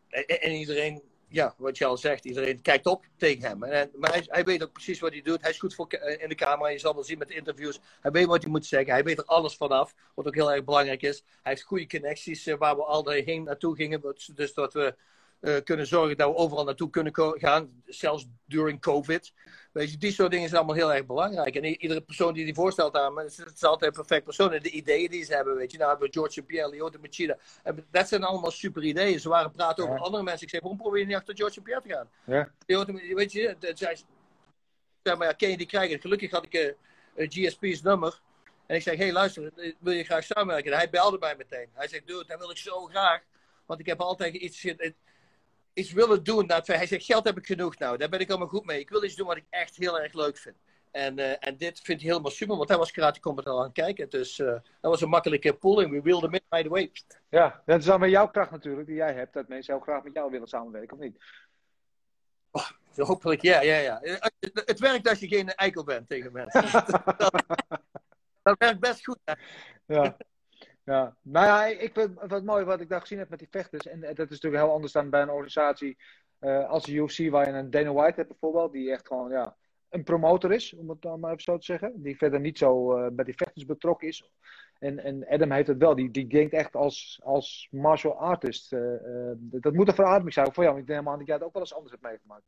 En, iedereen, ja, wat je al zegt, iedereen kijkt op tegen hem. En, maar hij, hij, weet ook precies wat hij doet. Hij is goed voor, eh, in de camera. Je zal wel zien met de interviews. Hij weet wat hij moet zeggen. Hij weet er alles vanaf. Wat ook heel erg belangrijk is. Hij heeft goede connecties uh, waar we al heen naartoe gingen. Dus dat we uh, kunnen zorgen dat we overal naartoe kunnen gaan. Zelfs during COVID. Weet je, die soort dingen zijn allemaal heel erg belangrijk. En iedere persoon die die voorstelt aan me, het is altijd een perfect persoon. En de ideeën die ze hebben, weet je. Nou hebben we George Pierre, Lyoto Machida. Dat zijn allemaal super ideeën. Ze waren praten over andere mensen. Ik zei, waarom probeer je niet achter George Pierre te gaan? Ja. Lyoto, weet je, dat zei, zeg maar, ja, ken je die krijgen? Gelukkig had ik uh, uh, GSP's nummer. En ik zeg, hé hey, luister, wil je graag samenwerken? En hij belde mij meteen. Hij zegt, dude, dat wil ik zo graag. Want ik heb altijd iets iets willen doen. Dat, hij zegt, geld heb ik genoeg nou. Daar ben ik allemaal goed mee. Ik wil iets doen wat ik echt heel erg leuk vind. En, uh, en dit vindt hij helemaal super, want hij was Karate Combat al aan het kijken. Dus uh, dat was een makkelijke pulling. We wilden him right away. Ja, dat is dan met jouw kracht natuurlijk, die jij hebt. Dat mensen heel graag met jou willen samenwerken, of niet? Oh, hopelijk, ja, ja, ja. Het, het, werkt als je geen eikel bent tegen mensen. <laughs> dat, dat, werkt best goed. Hè? Ja. Ja, nou ja, ik vind wat mooi wat ik daar gezien heb met die vechters. En dat is natuurlijk heel anders dan bij een organisatie uh, als de UFC, waar je een Dana White hebt bijvoorbeeld, die echt gewoon ja, een promotor is, om het dan maar even zo te zeggen. Die verder niet zo uh, bij die vechters betrokken is. En, en Adam heeft het wel, die, die denkt echt als, als martial artist. Dat moet een verademing zijn voor jou. Ik denk aan dat jij het ook wel eens anders hebt meegemaakt.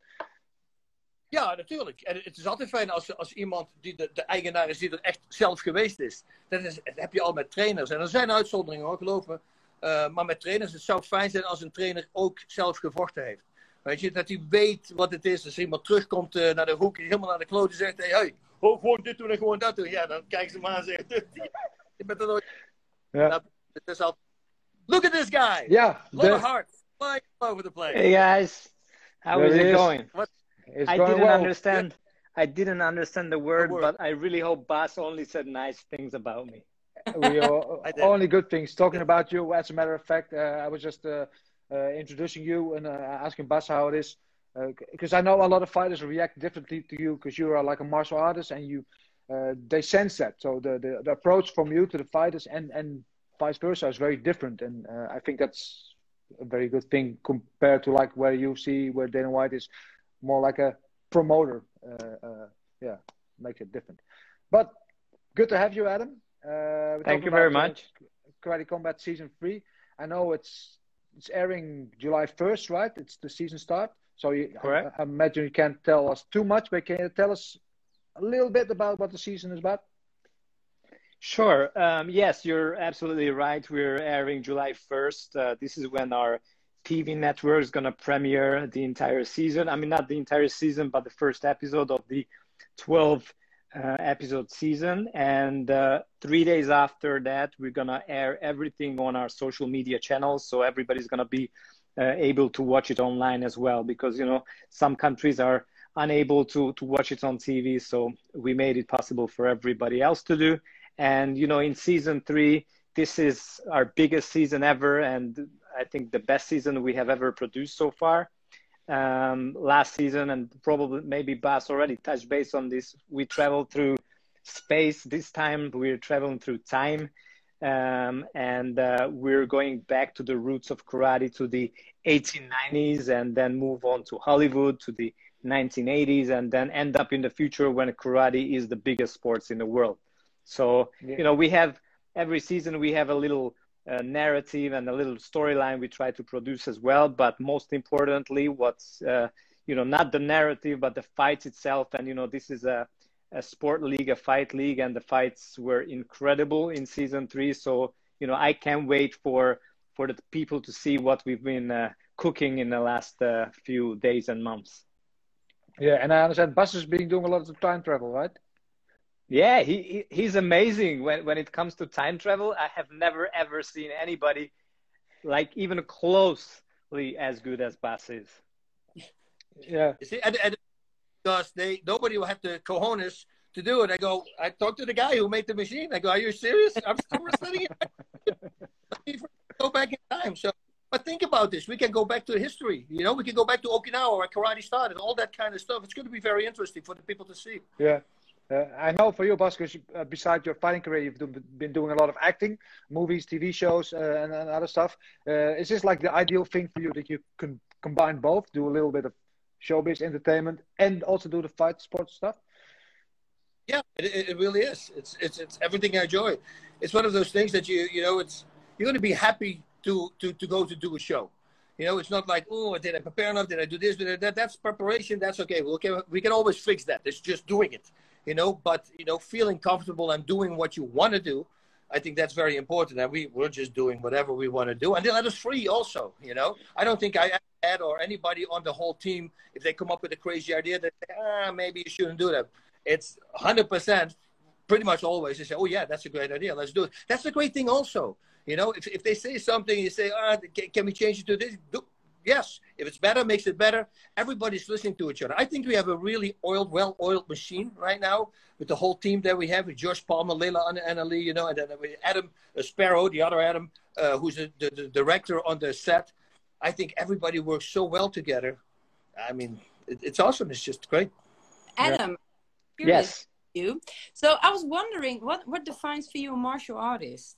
Ja, natuurlijk. En het is altijd fijn als, als iemand die de, de eigenaar is, die er echt zelf geweest is. Dat, is, dat heb je al met trainers. En er zijn uitzonderingen hoor, geloof me. Uh, maar met trainers, het zou fijn zijn als een trainer ook zelf gevochten heeft. Weet je, dat hij weet wat het is. Als iemand terugkomt uh, naar de hoek, helemaal naar de klote zegt: hey, hey, oh, gewoon dit doen en gewoon dat doen. Ja, dan kijken ze maar en zeggen: Je bent er nooit. <laughs> Ja. Nou, het is al. Look at this guy! Ja. Yeah, lot of heart flying all over the place. Hey guys, how is it going? What? I didn't well. understand. I didn't understand the word, the word, but I really hope Bas only said nice things about me. we <laughs> are only good things talking about you. As a matter of fact, uh, I was just uh, uh, introducing you and uh, asking Bas how it is, because uh, I know a lot of fighters react differently to you because you are like a martial artist and you uh, they sense that. So the, the, the approach from you to the fighters and and vice versa is very different, and I think that's a very good thing compared to like where you see where Dana White is more like a promoter. Uh, uh, yeah, makes it different. But good to have you, Adam. Uh, Thank you very much. Karate Combat season three. I know it's it's airing July first, right? It's the season start. So you, Correct. I, I imagine you can't tell us too much, but can you tell us a little bit about what the season is about? Sure. Um, yes, you're absolutely right. We're airing July 1st. Uh, this is when our TV network is going to premiere the entire season. I mean, not the entire season, but the first episode of the 12 uh, episode season. And uh, three days after that, we're going to air everything on our social media channels. So everybody's going to be uh, able to watch it online as well, because, you know, some countries are unable to, to watch it on TV. So we made it possible for everybody else to do. And, you know, in season three, this is our biggest season ever. And I think the best season we have ever produced so far. Um, last season, and probably maybe Bas already touched base on this. We traveled through space. This time we're traveling through time. Um, and uh, we're going back to the roots of karate to the 1890s and then move on to Hollywood to the 1980s and then end up in the future when karate is the biggest sports in the world. So, yeah. you know, we have every season we have a little narrative and a little storyline we try to produce as well. But most importantly, what's uh, you know not the narrative but the fights itself. And you know this is a a sport league, a fight league, and the fights were incredible in season three. So you know I can't wait for for the people to see what we've been uh, cooking in the last uh, few days and months. Yeah, and I understand has been doing a lot of time travel, right? Yeah, he, he he's amazing when when it comes to time travel. I have never ever seen anybody like even closely as good as Bas is. Yeah. You see, and, and because they nobody will have the cojones to do it. I go, I talked to the guy who made the machine. I go, are you serious? I'm still studying it. <laughs> go back in time. So, but think about this. We can go back to history. You know, we can go back to Okinawa where karate started. All that kind of stuff. It's going to be very interesting for the people to see. Yeah. Uh, I know for you, because uh, besides your fighting career, you've do, been doing a lot of acting, movies, TV shows, uh, and, and, other stuff. Uh, is this like the ideal thing for you that you can combine both, do a little bit of showbiz entertainment, and also do the fight sports stuff? Yeah, it, it really is. It's, it's it's everything I enjoy. It's one of those things that you you know it's you're going to be happy to to to go to do a show. You know, it's not like, oh, did I prepare enough? Did I do this? Did I that? That's preparation. That's okay. Can we can always fix that. It's just doing it you know, but you know, feeling comfortable and doing what you want to do, I think that's very important. And we we're just doing whatever we want to do, and they let us free also. You know, I don't think I had or anybody on the whole team if they come up with a crazy idea that ah maybe you shouldn't do that. It's hundred percent, pretty much always they say, oh yeah, that's a great idea, let's do it. That's a great thing also. You know, if if they say something, you say, ah, can, can we change it to this? Do, yes, if it's better, makes it better. Everybody's listening to each other. I think we have a really oiled, well-oiled machine right now with the whole team that we have with Josh Palmer, Leila and Annalie, you know, and then with Adam uh, Sparrow, the other Adam, uh, who's the, the, the, director on the set. I think everybody works so well together. I mean, it, it's awesome. It's just great. Adam, yeah. yes. You. So I was wondering, what what defines for you a martial artist?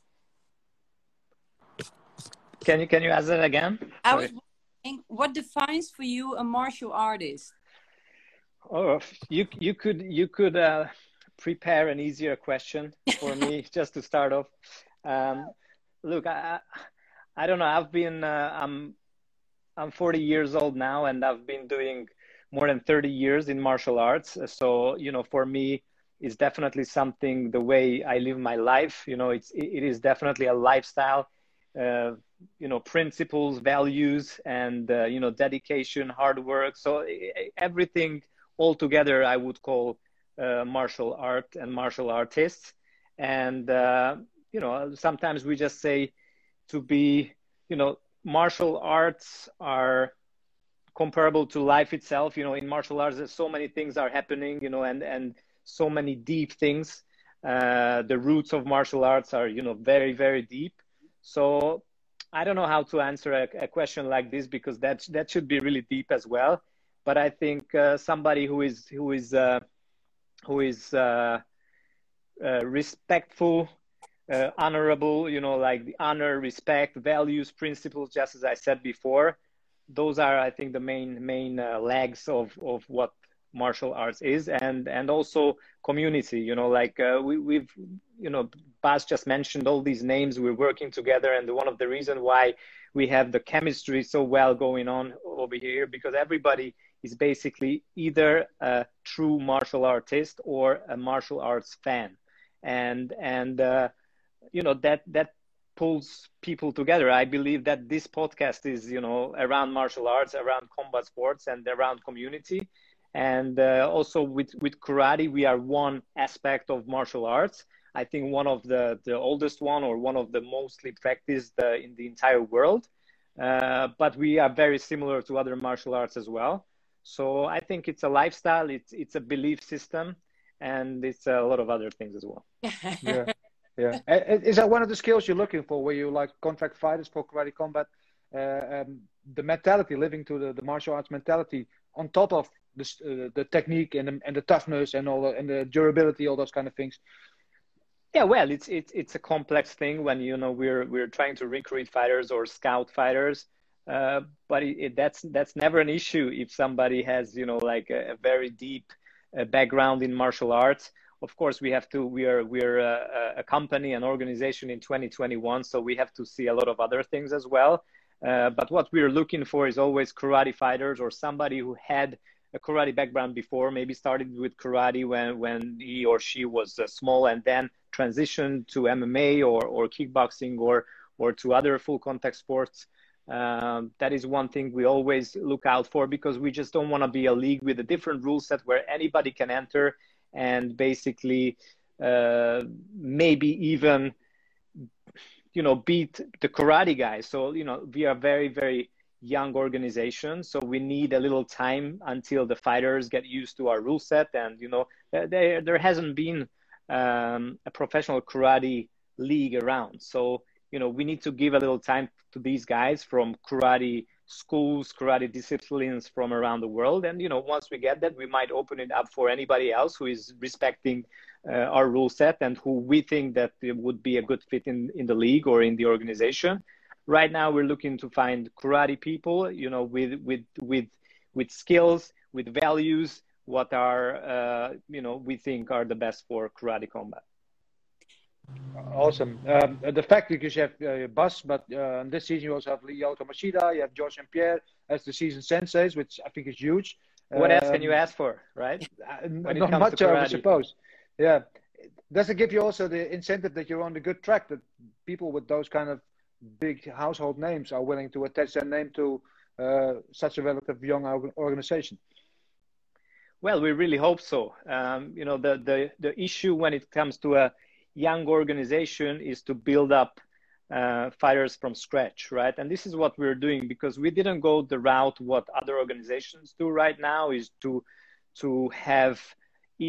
Can you can you ask that again? I was what defines for you a martial artist? Oh, you you could you could uh, prepare an easier question for me <laughs> just to start off. Um, look, I I don't know. I've been uh, I'm I'm 40 years old now, and I've been doing more than 30 years in martial arts. So you know, for me, it's definitely something. The way I live my life, you know, it's it is definitely a lifestyle. Uh, you know principles values and uh, you know dedication hard work. So everything all together i would call uh, martial art and martial artists. And uh, you know sometimes we just say to be you know martial arts are comparable to life itself. You know in martial arts so many things are happening you know and and so many deep things. Uh, the roots of martial arts are you know very very deep. So I don't know how to answer a, a, question like this because that that should be really deep as well. But I think uh, somebody who is who is uh, who is uh, uh respectful, uh, honorable, you know, like the honor, respect, values, principles, just as I said before, those are I think the main main uh, legs of of what martial arts is and and also community you know like uh, we, we've you know Bas just mentioned all these names. We're working together and one of the reasons why we have the chemistry so well going on over here because everybody is basically either a true martial artist or a martial arts fan. And and uh, you know that that pulls people together. I believe that this podcast is you know around martial arts around combat sports and around community and uh, also with with karate we are one aspect of martial arts. I think one of the the oldest one or one of the mostly practiced uh, in the entire world. Uh, but we are very similar to other martial arts as well. So i think it's a lifestyle it's it's a belief system and it's a lot of other things as well. <laughs> Yeah yeah. Is that one of the skills you're looking for where you like contract fighters for karate combat? Uh, um, the mentality living to the, the martial arts mentality on top of the, uh, the technique and the, and the toughness and all the, and the durability, all those kind of things. Yeah, well, it's it's it's a complex thing when you know we're we're trying to recruit fighters or scout fighters, uh, but it, it, that's that's never an issue if somebody has you know like a, a very deep uh, background in martial arts. Of course, we have to. We are we are a, a company, an organization in 2021, so we have to see a lot of other things as well. Uh, but what we're looking for is always karate fighters or somebody who had a karate background before, maybe started with karate when, when he or she was uh, small and then transitioned to MMA or, or kickboxing or, or to other full contact sports. Um, that is one thing we always look out for because we just don't want to be a league with a different rule set where anybody can enter and basically uh, maybe even you know beat the karate guys so you know we are very very young organization, so we need a little time until the fighters get used to our rule set. And you know, there there hasn't been um, a professional karate league around, so you know we need to give a little time to these guys from karate schools, karate disciplines from around the world. And you know, once we get that, we might open it up for anybody else who is respecting uh, our rule set and who we think that would be a good fit in in the league or in the organization. Right now, we're looking to find karate people, you know, with with with with skills, with values, what are uh, you know we think are the best for karate combat. Awesome. Um, the fact that you have uh, Bas, but uh, this season you also have Lyoto Machida, you have George and Pierre as the season senseis, which I think is huge. What um, else can you um, ask for, right? <laughs> Not much, I suppose. Yeah. Does it give you also the incentive that you're on the good track that people with those kind of big household names are willing to attach their name to uh, such a relative young organization? Well, we really hope so. Um, you know, the, the, the issue when it comes to a young organization is to build up uh, fighters from scratch, right? And this is what we're doing because we didn't go the route what other organizations do right now is to to have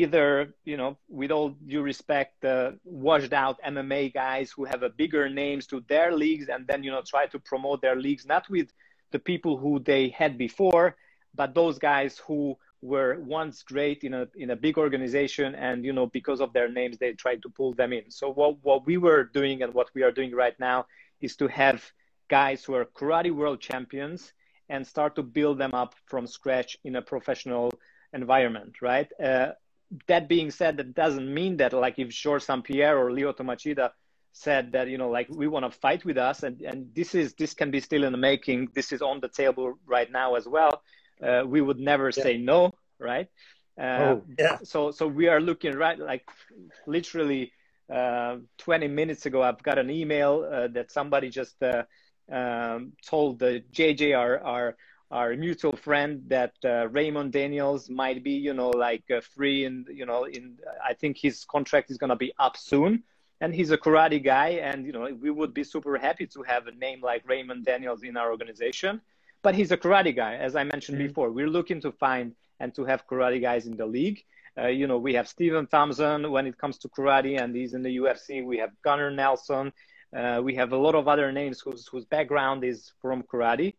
either you know with all due respect uh, washed out mma guys who have a bigger names to their leagues and then you know try to promote their leagues not with the people who they had before but those guys who were once great in a in a big organization and you know because of their names they tried to pull them in. So what what we were doing and what we are doing right now is to have guys who are karate world champions and start to build them up from scratch in a professional environment right? Uh, that being said that doesn't mean that like if George St. Pierre or Lyoto Machida said that you know like we want to fight with us and and this is this can be still in the making this is on the table right now as well uh, we would never yeah. say no, right? Uh, oh, yeah. So, so we are looking right, like literally uh, 20 minutes ago, I've got an email uh, that somebody just uh, um, told the JJ, our, our, our mutual friend, that uh, Raymond Daniels might be, you know, like free and, you know, in, I think his contract is going to be up soon and he's a karate guy and you know we would be super happy to have a name like raymond daniels in our organization but he's a karate guy, as I mentioned mm-hmm. before. We're looking to find and to have karate guys in the league. Uh, you know, we have Stephen Thompson when it comes to karate, and he's in the UFC. We have Gunnar Nelson. Uh, we have a lot of other names whose whose background is from karate.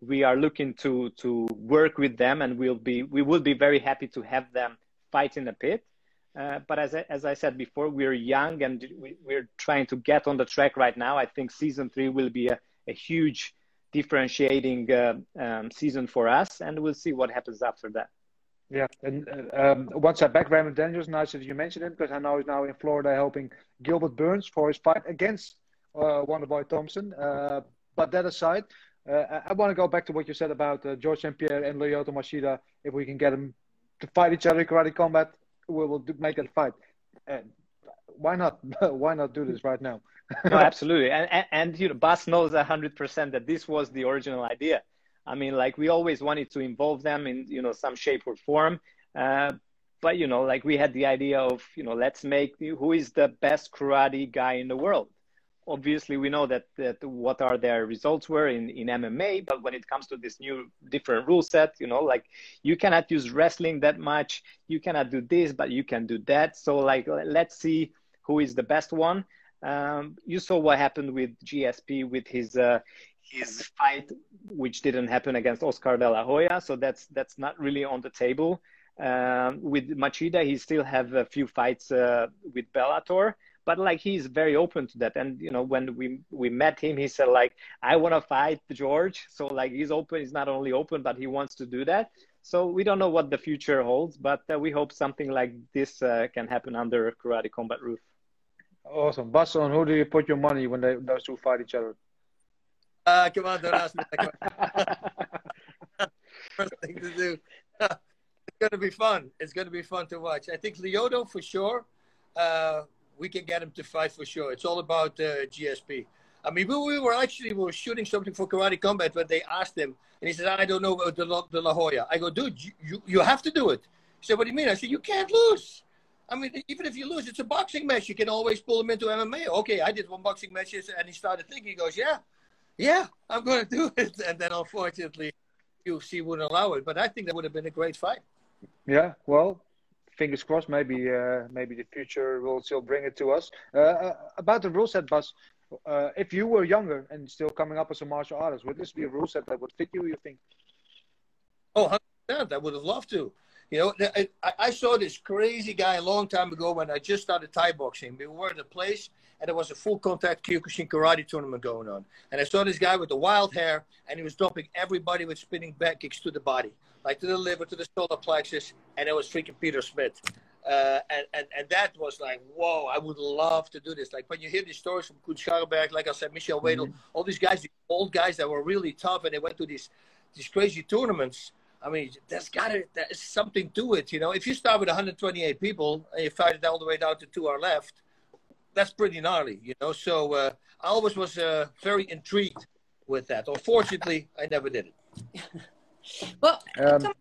We are looking to to work with them, and we'll be we will be very happy to have them fight in the pit. Uh, but as I, as I said before, we're young and we, are trying to get on the track right now. I think season three will be a, a huge differentiating uh, um, season for us, and we'll see what happens after that. Yeah, and uh, um, once I back Raymond Daniels, nice that you mentioned him because I know he's now in Florida helping Gilbert Burns for his fight against uh, Wonderboy Thompson. Uh, but that aside, uh, I, want to go back to what you said about uh, George St. Pierre and Lyoto Machida. If we can get them to fight each other in karate combat, we will do, make that fight. And why not? <laughs> why not do this right now? <laughs> no, absolutely. And, and, and, you know, Bas knows 100% that this was the original idea. I mean, like we always wanted to involve them in, you know, some shape or form. Uh, but, you know, like we had the idea of, you know, let's make who is the best karate guy in the world. Obviously, we know that, that what are their results were in, in MMA, but when it comes to this new different rule set, you know, like you cannot use wrestling that much. You cannot do this, but you can do that. So, like, let's see who is the best one. Um, you saw what happened with GSP with his uh, his fight, which didn't happen against Oscar De La Hoya. So that's that's not really on the table. Um, with Machida, he still have a few fights uh, with Bellator, but like he's very open to that. And you know, when we we met him, he said like, "I want to fight George." So like he's open. He's not only open, but he wants to do that. So we don't know what the future holds, but uh, we hope something like this uh, can happen under Karate Combat roof. Awesome. Bas, on who do you put your money when they, those two fight each other? Uh, come on, don't ask me that <laughs> First thing to do. <laughs> it's going to be fun. It's going to be fun to watch. I think Lyoto for sure. Uh, we can get him to fight for sure. It's all about uh, GSP. I mean, we, we, were actually we were shooting something for Karate Combat, but they asked him, and he said, "I don't know about the La, the La Hoya." I go, "Dude, you, you, you have to do it." He said, "What do you mean?" I said, "You can't lose." I mean, even if you lose, it's a boxing match. You can always pull him into MMA. Okay, I did one boxing match, and he started thinking. He goes, "Yeah." yeah, I'm going to do it. <laughs> And then unfortunately, UFC wouldn't allow it. But I think that would have been a great fight. Yeah, well, fingers crossed. Maybe uh, maybe the future will still bring it to us. Uh, uh, about the rule set, Bas, uh, if you were younger and still coming up as a martial artist, would this be a rule set that would fit you? You think? Oh, 100%. I would have loved to. You know, I, I saw this crazy guy a long time ago when I just started Thai boxing. We were in a place and there was a full contact Kyokushin karate tournament going on. And I saw this guy with the wild hair and he was dropping everybody with spinning back kicks to the body, like to the liver, to the solar plexus. And it was freaking Peter Smith. Uh, and, and, and that was like, whoa, I would love to do this. Like when you hear these stories from Scharrenberg, like I said, Michel Wedel, mm-hmm. all these guys, old guys that were really tough and they went to these, these crazy tournaments I mean, there's got to there's something to it, you know. If you start with 128 people and you fight it all the way down to two are left, that's pretty gnarly, you know. So uh, I always was uh, very intrigued with that. Unfortunately, I never did it. <laughs> well, um,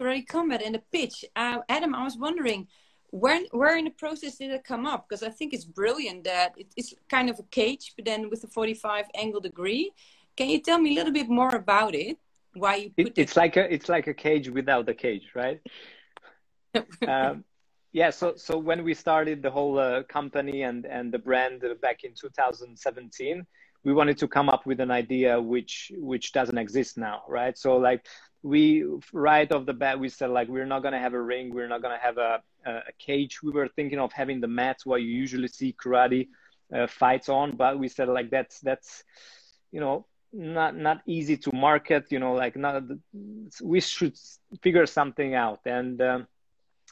already combat and the pitch, uh, Adam. I was wondering. When, where in the process did it come up? Because I think it's brilliant that it's kind of a cage, but then with a 45 angle degree. Can you tell me a little bit more about it? why you put it, it's like a it's like a cage without a cage right <laughs> um, yeah so so when we started the whole uh, company and and the brand back in 2017 we wanted to come up with an idea which which doesn't exist now right? So like we right off the bat we said like we're not going to have a ring we're not going to have a, a cage. We were thinking of having the mats where you usually see karate uh, fights on but we said like that's that's you know not not easy to market you know like not we should figure something out. And um,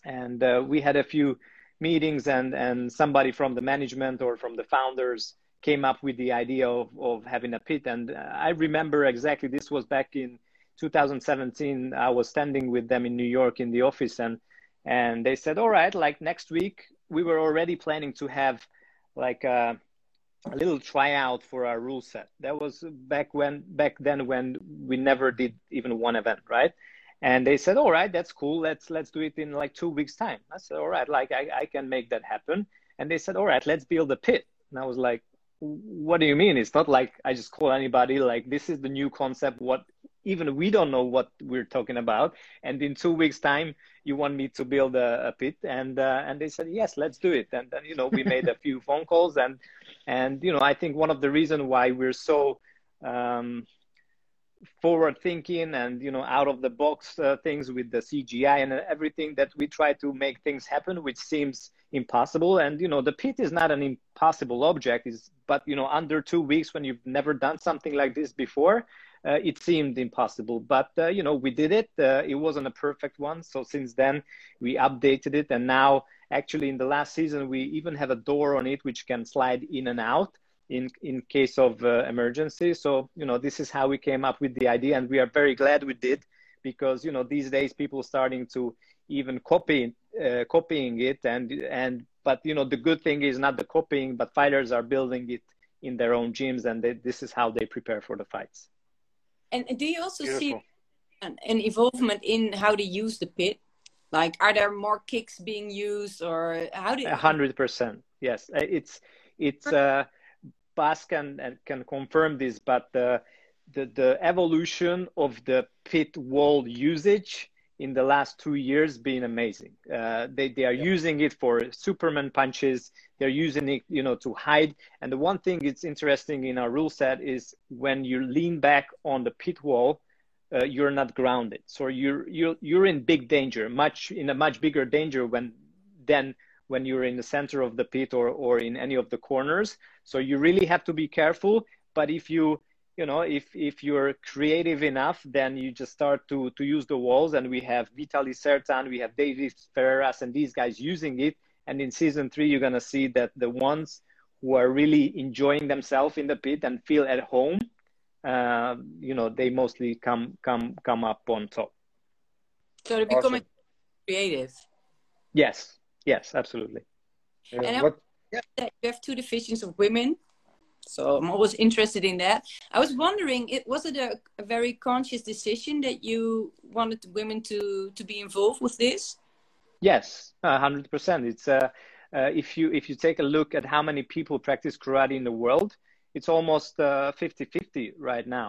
and uh, we had a few meetings and and somebody from the management or from the founders came up with the idea of, of having a pit and uh, i remember exactly this was back in 2017 i was standing with them in new york in the office and and they said all right like next week we were already planning to have like a a little tryout for our rule set. That was back when back then when we never did even one event, right? And they said, "All right, that's cool. Let's let's do it in like two weeks time." I said, "All right, like I, I can make that happen." And they said, "All right, let's build a pit." And I was like, "What do you mean? It's not like I just call anybody. Like this is the new concept. What even we don't know what we're talking about and in two weeks time you want me to build a, a pit and uh, and they said yes let's do it and then you know we made a few <laughs> phone calls and and you know i think one of the reasons why we're so um, forward thinking and you know out of the box uh, things with the cgi and everything that we try to make things happen which seems impossible and you know the pit is not an impossible object is but you know under two weeks when you've never done something like this before uh, it seemed impossible. But uh, you know, we did it. Uh, it wasn't a perfect one. So since then, we updated it, and now actually in the last season, we even have a door on it which can slide in and out in in case of uh, emergency. So you know, this is how we came up with the idea, and we are very glad we did because you know these days people starting to even copy uh, copying it and and but you know the good thing is not the copying but fighters are building it in their own gyms and they, this is how they prepare for the fights and do you also Beautiful. see an, an involvement in how they use the pit? Like, are there more kicks being used, or how do? A hundred percent, yes. Uh, it's it's uh, Bas can can confirm this, but the the the evolution of the pit wall usage in the last two years been amazing. Uh, they they are yeah. using it for Superman punches. They're using it, you know, to hide. And the one thing that's interesting in our rule set is when you lean back on the pit wall, uh, you're not grounded. So you're you're you're in big danger, much in a much bigger danger when than when you're in the center of the pit or or in any of the corners. So you really have to be careful. But if you you know if if you're creative enough then you just start to to use the walls. And we have Vitaly Sertan we have David Ferreras and these guys using it. And in season three you're going to see that the ones who are really enjoying themselves in the pit and feel at home uh, you know they mostly come come come up on top. So to become awesome. creative. Yes. Yes absolutely. Yeah, and what, yeah. you have two divisions of women so I'm always interested in that. I was wondering, it was it a, a very conscious decision that you wanted women to to be involved with this? Yes, hundred uh, percent. It's uh, uh, if you if you take a look at how many people practice karate in the world, it's almost 50-50 right now.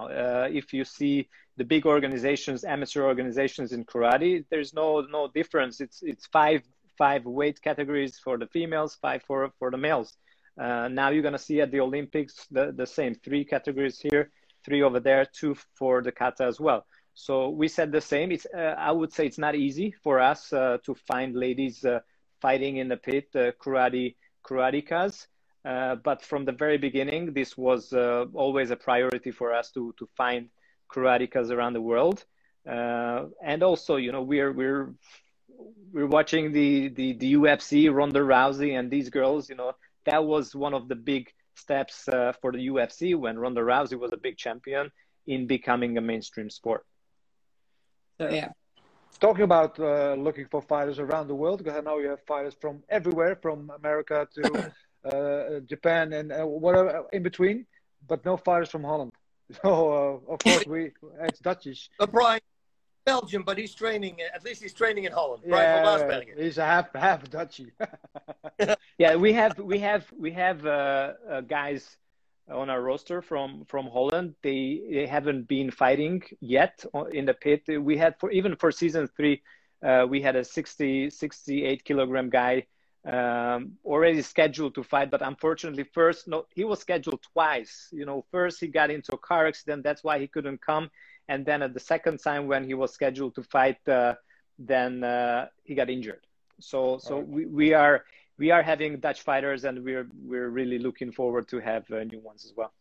if you see the big organizations, amateur organizations in karate, there's no no difference. It's it's five five weight categories for the females, five for for the males. Uh, now you're gonna see at the Olympics the, the same three categories here, three over there, two for the kata as well. So we said the same. It's uh, I would say it's not easy for us uh, to find ladies uh, fighting in the pit, uh, karate karatekas. Uh, but from the very beginning, this was always a priority for us to to find karatekas around the world. and also, you know, we're we're we're watching the, the the UFC, Ronda Rousey, and these girls. You know, that was one of the big steps uh, for the UFC when Ronda Rousey was a big champion in becoming a mainstream sport. So yeah. Talking about uh, looking for fighters around the world, because I know you have fighters from everywhere, from America to <laughs> uh, Japan and uh, whatever in between, but no fighters from Holland. <laughs> So uh, of course we it's Dutchish. Brian, Belgium, but he's training. At least he's training in Holland. Yeah, he's a half half Dutchy. <laughs> yeah, we have we have we have uh, uh, guys on our roster from from Holland. They they haven't been fighting yet in the pit. We had for even for season three, uh, we had a 60 68 kilogram guy um, already scheduled to fight, but unfortunately, first no, he was scheduled twice. You know, first he got into a car accident, that's why he couldn't come and then at the second time when he was scheduled to fight, uh, then uh, he got injured. So so right. we, we are we are having Dutch fighters, and we're we're really looking forward to have uh, new ones as well.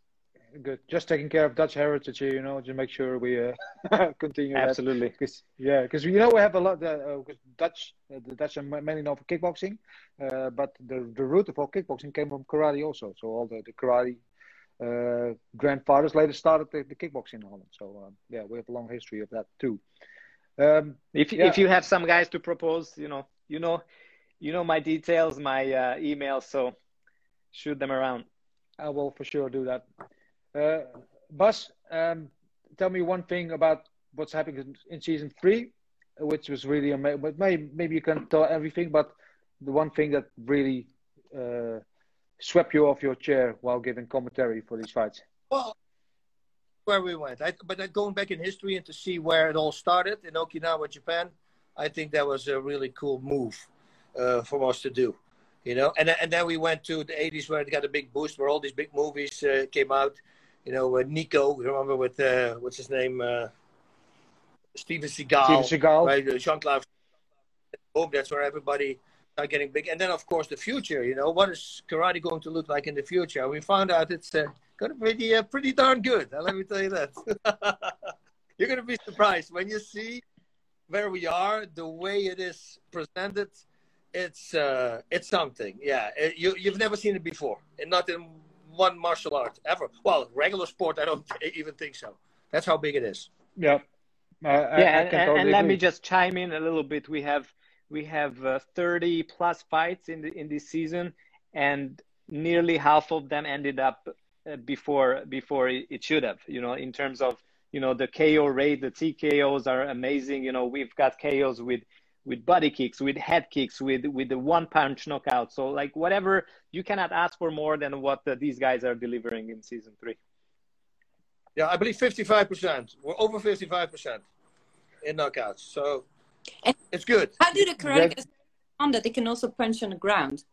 Good. Just taking care of Dutch heritage here, you know, to make sure we uh, <laughs> continue. Absolutely. Cause, yeah, because you know we have a lot. Uh, Dutch, uh, the Dutch are mainly known for kickboxing, uh, but the the root of all kickboxing came from karate also. So all the, the karate uh, grandfathers later started the, the, kickboxing in Holland. So um, yeah, we have a long history of that too. Um, if yeah. if you have some guys to propose, you know, you know, you know my details, my uh, email, so shoot them around. I will for sure do that. Uh, Bas, um, tell me one thing about what's happening in season three, which was really amazing. But maybe maybe you can tell everything, but the one thing that really uh, swept you off your chair while giving commentary for these fights? Well, where we went, I, but going back in history and to see where it all started in Okinawa, Japan, I think that was a really cool move uh, for us to do. You know, and and then we went to the '80s where it got a big boost, where all these big movies uh, came out. You know, uh, Nico, remember with uh, what's his name, uh, Steven Seagal, Steven Seagal, right? Jean Claude. Boom, that's where everybody are getting big. And then, of course, the future. You know, what is karate going to look like in the future? We found out it's uh, going to be uh, pretty darn good. let me tell you that. <laughs> You're going to be surprised when you see where we are, the way it is presented. It's uh, it's something. Yeah, it, you you've never seen it before, and not in one martial art ever. Well, regular sport, I don't <laughs> even think so. That's how big it is. Yeah. Uh, yeah, I, I and, totally and let me just chime in a little bit. We have we have uh, 30 plus fights in the in this season, and nearly half of them ended up uh, before before it should have. You know, in terms of you know the KO rate, the TKOs are amazing. You know, we've got KOs with with body kicks, with head kicks, with with the one punch knockout. So like whatever, you cannot ask for more than what uh, these guys are delivering in season three. Yeah, I believe 55%. We're over 55% in knockouts. So and it's good. How do the karatekas on that they can also punch on the ground?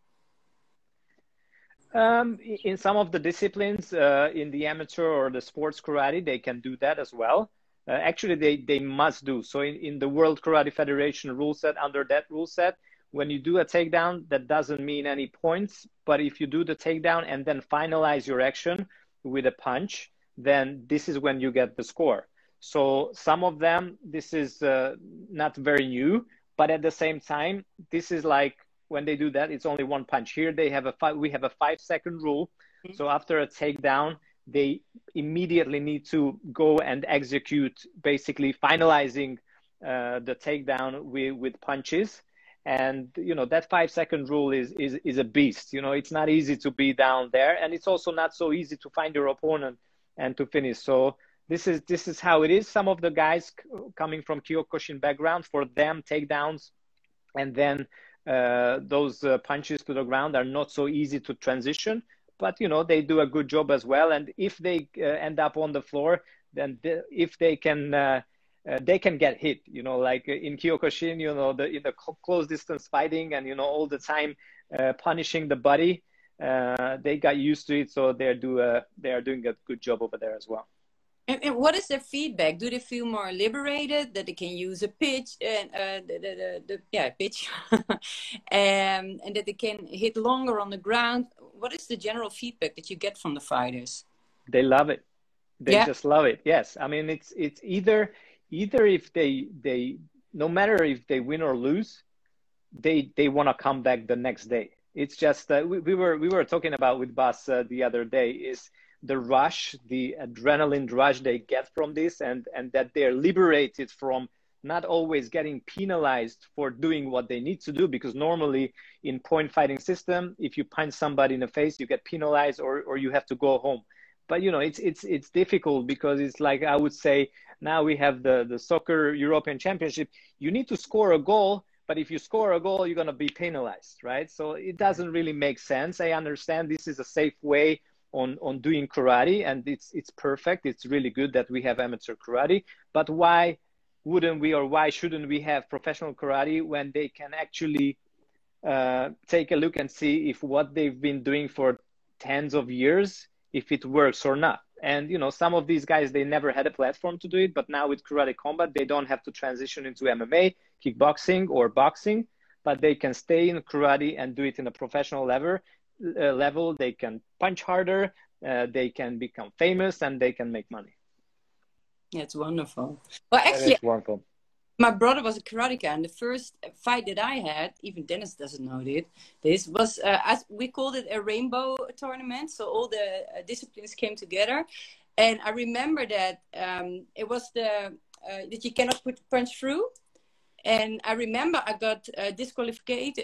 Um, in some of the disciplines, uh, in the amateur or the sports karate, they can do that as well. Uh, actually, they, they must do. So in, in the World Karate Federation rule set, under that rule set, when you do a takedown, that doesn't mean any points. But if you do the takedown and then finalize your action with a punch, then this is when you get the score. So some of them, this is uh, not very new, but at the same time, this is like when they do that, it's only one punch. Here they have a five, we have a five second rule. Mm-hmm. So after a takedown, they immediately need to go and execute, basically finalizing uh, the takedown with, with punches. And you know that five second rule is, is is a beast. You know it's not easy to be down there, and it's also not so easy to find your opponent and to finish. So this is this is how it is. Some of the guys coming from Kyokushin background, for them takedowns and then uh, those uh, punches to the ground are not so easy to transition. but you know they do a good job as well. And if they uh, end up on the floor, then the, if they can. Uh, uh, they can get hit, you know, like in Kyokushin, you know, the in the close distance fighting, and you know, all the time uh, punishing the body. Uh, they got used to it, so they're do a, they are doing a good job over there as well. And, and, what is their feedback? Do they feel more liberated that they can use a pitch and uh, the, the, the, the, yeah pitch, <laughs> um, and that they can hit longer on the ground? What is the general feedback that you get from the fighters? They love it. They yeah. just love it. Yes, I mean it's it's either either if they they no matter if they win or lose, they they want to come back the next day. It's just uh, we, we were we were talking about with Bas uh, the other day is the rush, the adrenaline rush they get from this, and and that they're liberated from not always getting penalized for doing what they need to do because normally in point fighting system if you punch somebody in the face you get penalized or, or you have to go home. But you know it's it's it's difficult because it's like i would say now we have the the soccer european championship. You need to score a goal but if you score a goal you're going to be penalized right? So it doesn't really make sense. I understand this is a safe way on on doing karate and it's it's perfect. It's really good that we have amateur karate. But why wouldn't we or why shouldn't we have professional karate when they can actually uh, take a look and see if what they've been doing for tens of years if it works or not? And you know some of these guys they never had a platform to do it but now with karate combat they don't have to transition into mma kickboxing or boxing but they can stay in karate and do it in a professional level level, they can punch harder, uh, they can become famous, and they can make money. Yeah, it's wonderful. Well, actually, wonderful. My brother was a karateka, and the first fight that I had, even Dennis doesn't know it. This was uh, as we called it a rainbow tournament. So all the uh, disciplines came together, and I remember that um, it was the uh, that you cannot put punch through and I remember I got uh, disqualified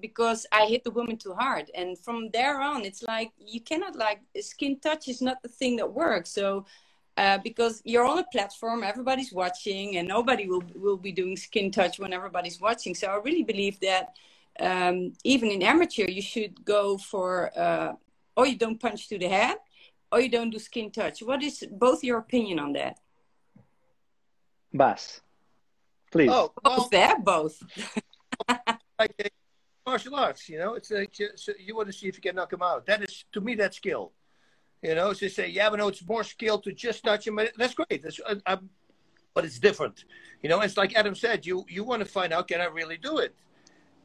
because I hit the woman too hard. And from there on, it's like you cannot like skin touch is not the thing that works. So uh, because you're on a platform, everybody's watching, and nobody will will be doing skin touch when everybody's watching. So I really believe that um, even in amateur, you should go for uh, or you don't punch to the head, or you don't do skin touch. What is both your opinion on that? Bas. Please. Oh, well, both there, <laughs> both. like uh, martial arts, you know, it's like you, so you want to see if you can knock him out. That is, to me, that's skill. You know, to say, yeah, but no, it's more skill to just touch him. That's great. That's, uh, I'm, but it's different. You know, it's like Adam said, you you want to find out, can I really do it?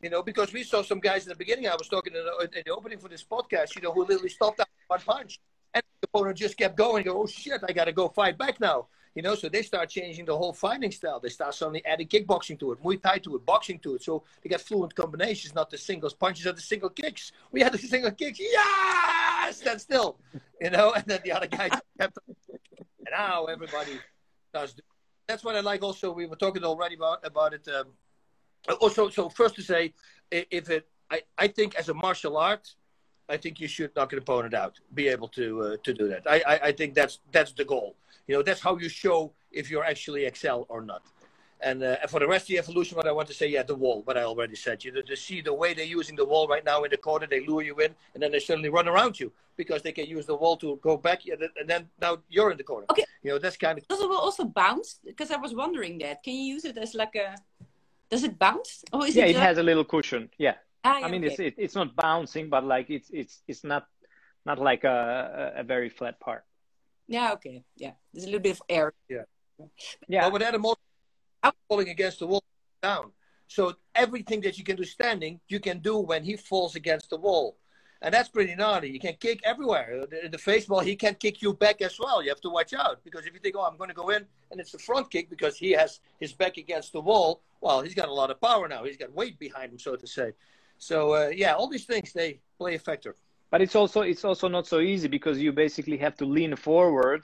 You know, because we saw some guys in the beginning. I was talking in the, in the opening for this podcast. You know, who literally stopped at one punch, and the opponent just kept going. Go, oh shit, I got to go fight back now. You know, so they start changing the whole fighting style. They start suddenly adding kickboxing to it, Muay Thai to it, boxing to it. So they get fluent combinations, not the singles punches or the single kicks. We had the <laughs> single kicks, yes, stand still, you know, <laughs> and then the other guy <laughs> kept. And now everybody does. That's what I like. Also, we were talking already about about it. Um, also, so first to say, if it, I, I think as a martial art, I think you should knock an opponent out, be able to uh, to do that. I, I, I think that's that's the goal. You know, that's how you show if you're actually excel or not. And, uh, for the rest of the evolution, what I want to say, yeah, the wall, what I already said. You know, to see the way they're using the wall right now in the corner, they lure you in, and then they suddenly run around you because they can use the wall to go back, and then now you're in the corner. Okay. You know, that's kind of. Does it also bounce? Because I was wondering that. Can you use it as like a? Does it bounce? Or is it yeah, it, it has a little cushion. Yeah. Ah, I mean, okay. it's it, it's not bouncing, but like it's it's it's not not like a a very flat part. Yeah, okay. Yeah. There's a little bit of air. Yeah. Yeah. But with Adam falling against the wall down. So everything that you can do standing, you can do when he falls against the wall. And that's pretty naughty. You can kick everywhere. In the face ball, he can kick you back as well. You have to watch out. Because if you think, oh, I'm going to go in, and it's the front kick because he has his back against the wall, well, he's got a lot of power now. He's got weight behind him, so to say. So, uh, yeah, all these things, they play a factor. But it's also it's also not so easy because you basically have to lean forward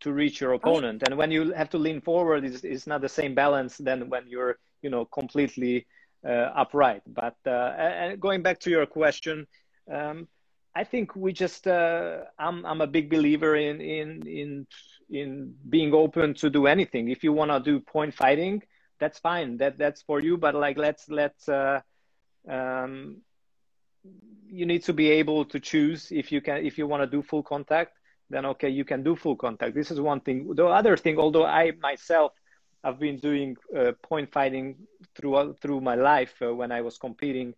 to reach your opponent. And when you have to lean forward it's, it's not the same balance than when you're you know completely uh, upright. But uh, going back to your question um, i think we just uh, I'm, I'm a big believer in in in in being open to do anything. If you want to do point fighting that's fine. That that's for you. But like let's let's uh, um, you need to be able to choose if you can if you want to do full contact then okay you can do full contact. This is one thing. The other thing although i myself have been doing uh, point fighting through through my life uh, when i was competing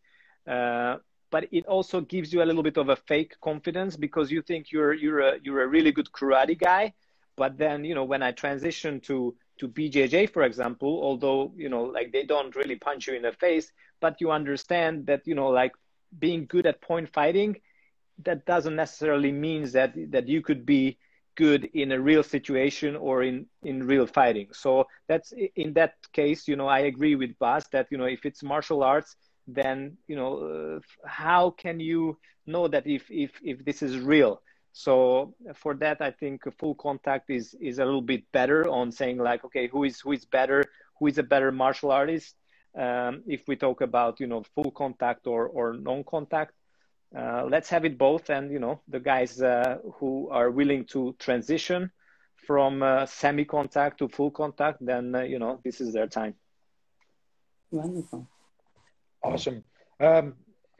uh, but it also gives you a little bit of a fake confidence because you think you're you're a you're a really good karate guy but then you know when i transition to to bjj for example although you know like they don't really punch you in the face but you understand that you know like being good at point fighting that doesn't necessarily means that that you could be good in a real situation or in in real fighting. So that's in that case you know i agree with Bas that you know if it's martial arts then you know uh, how can you know that if if if this is real so for that i think full contact is is a little bit better on saying like okay who is who is better who is a better martial artist um, if we talk about you know full contact or or non contact uh, let's have it both and you know the guys uh, who are willing to transition from uh, semi contact to full contact then uh, you know this is their time Wonderful. Awesome. Um,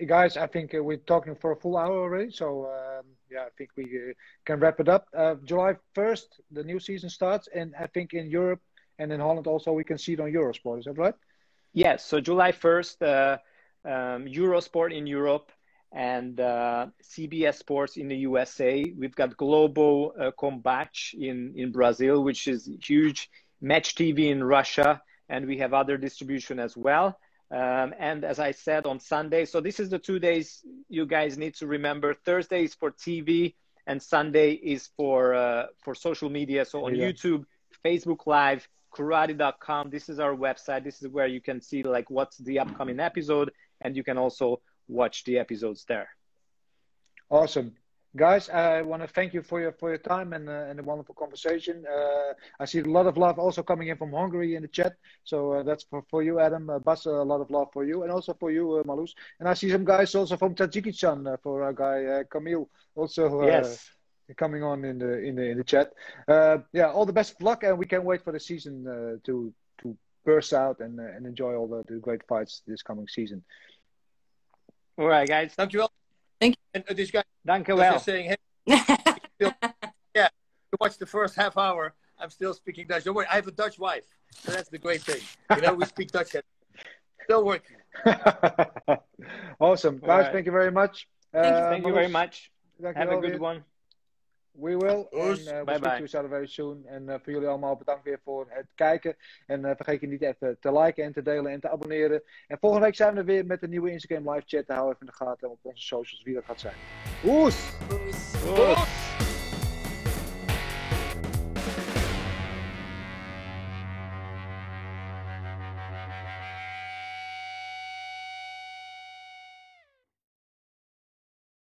guys, I think uh, we're talking for a full hour already. So, um, yeah, I think we uh, can wrap it up. Uh, July 1st, the new season starts. And I think in Europe and in Holland also, we can see it on Eurosport. Is that right? Yes. So, July 1st, uh, um, Eurosport in Europe and uh, CBS Sports in the USA. We've got Globo Combate in, in Brazil, which is huge, Match TV in Russia, and we have other distribution as well. Um, and as I said on Sunday, so this is the two days you guys need to remember. Thursday is for TV, and Sunday is for uh, for social media. So on Yeah. YouTube, Facebook Live, karate.com. This is our website. This is where you can see like what's the upcoming episode, and you can also watch the episodes there. Awesome. Guys, I want to thank you for your for your time and uh, and a wonderful conversation. Uh, I see a lot of love also coming in from Hungary in the chat, so uh, that's for, for you, Adam. Uh, Bas, a lot of love for you, and also for you, uh, Malus. And I see some guys also from Tajikistan uh, for our guy uh, Camille, also uh, yes. coming on in the in the in the chat. Uh, yeah, all the best of luck, and we can't wait for the season uh, to to burst out and uh, and enjoy all the, the great fights this coming season. All right, guys. Dankjewel. Thank you. And uh, this guy Dank u was saying, hey, <laughs> yeah, you watch the first half hour. I'm still speaking Dutch. Don't worry, I have a Dutch wife, so that's the great thing. You know, we speak Dutch. At, still working. <laughs> awesome, guys. Alright. Thank you very much. Thank you. Uh, Thank you very much. dankjewel Have a good weer. one. We will. Oes. En uh, we Bye very soon. En uh, voor jullie allemaal bedankt weer voor het kijken. En uh, vergeet je niet even te liken en te delen en te abonneren. En volgende week zijn we er weer met een nieuwe Instagram live chat. Hou even in de gaten op onze socials wie dat gaat zijn. Oes! Oes.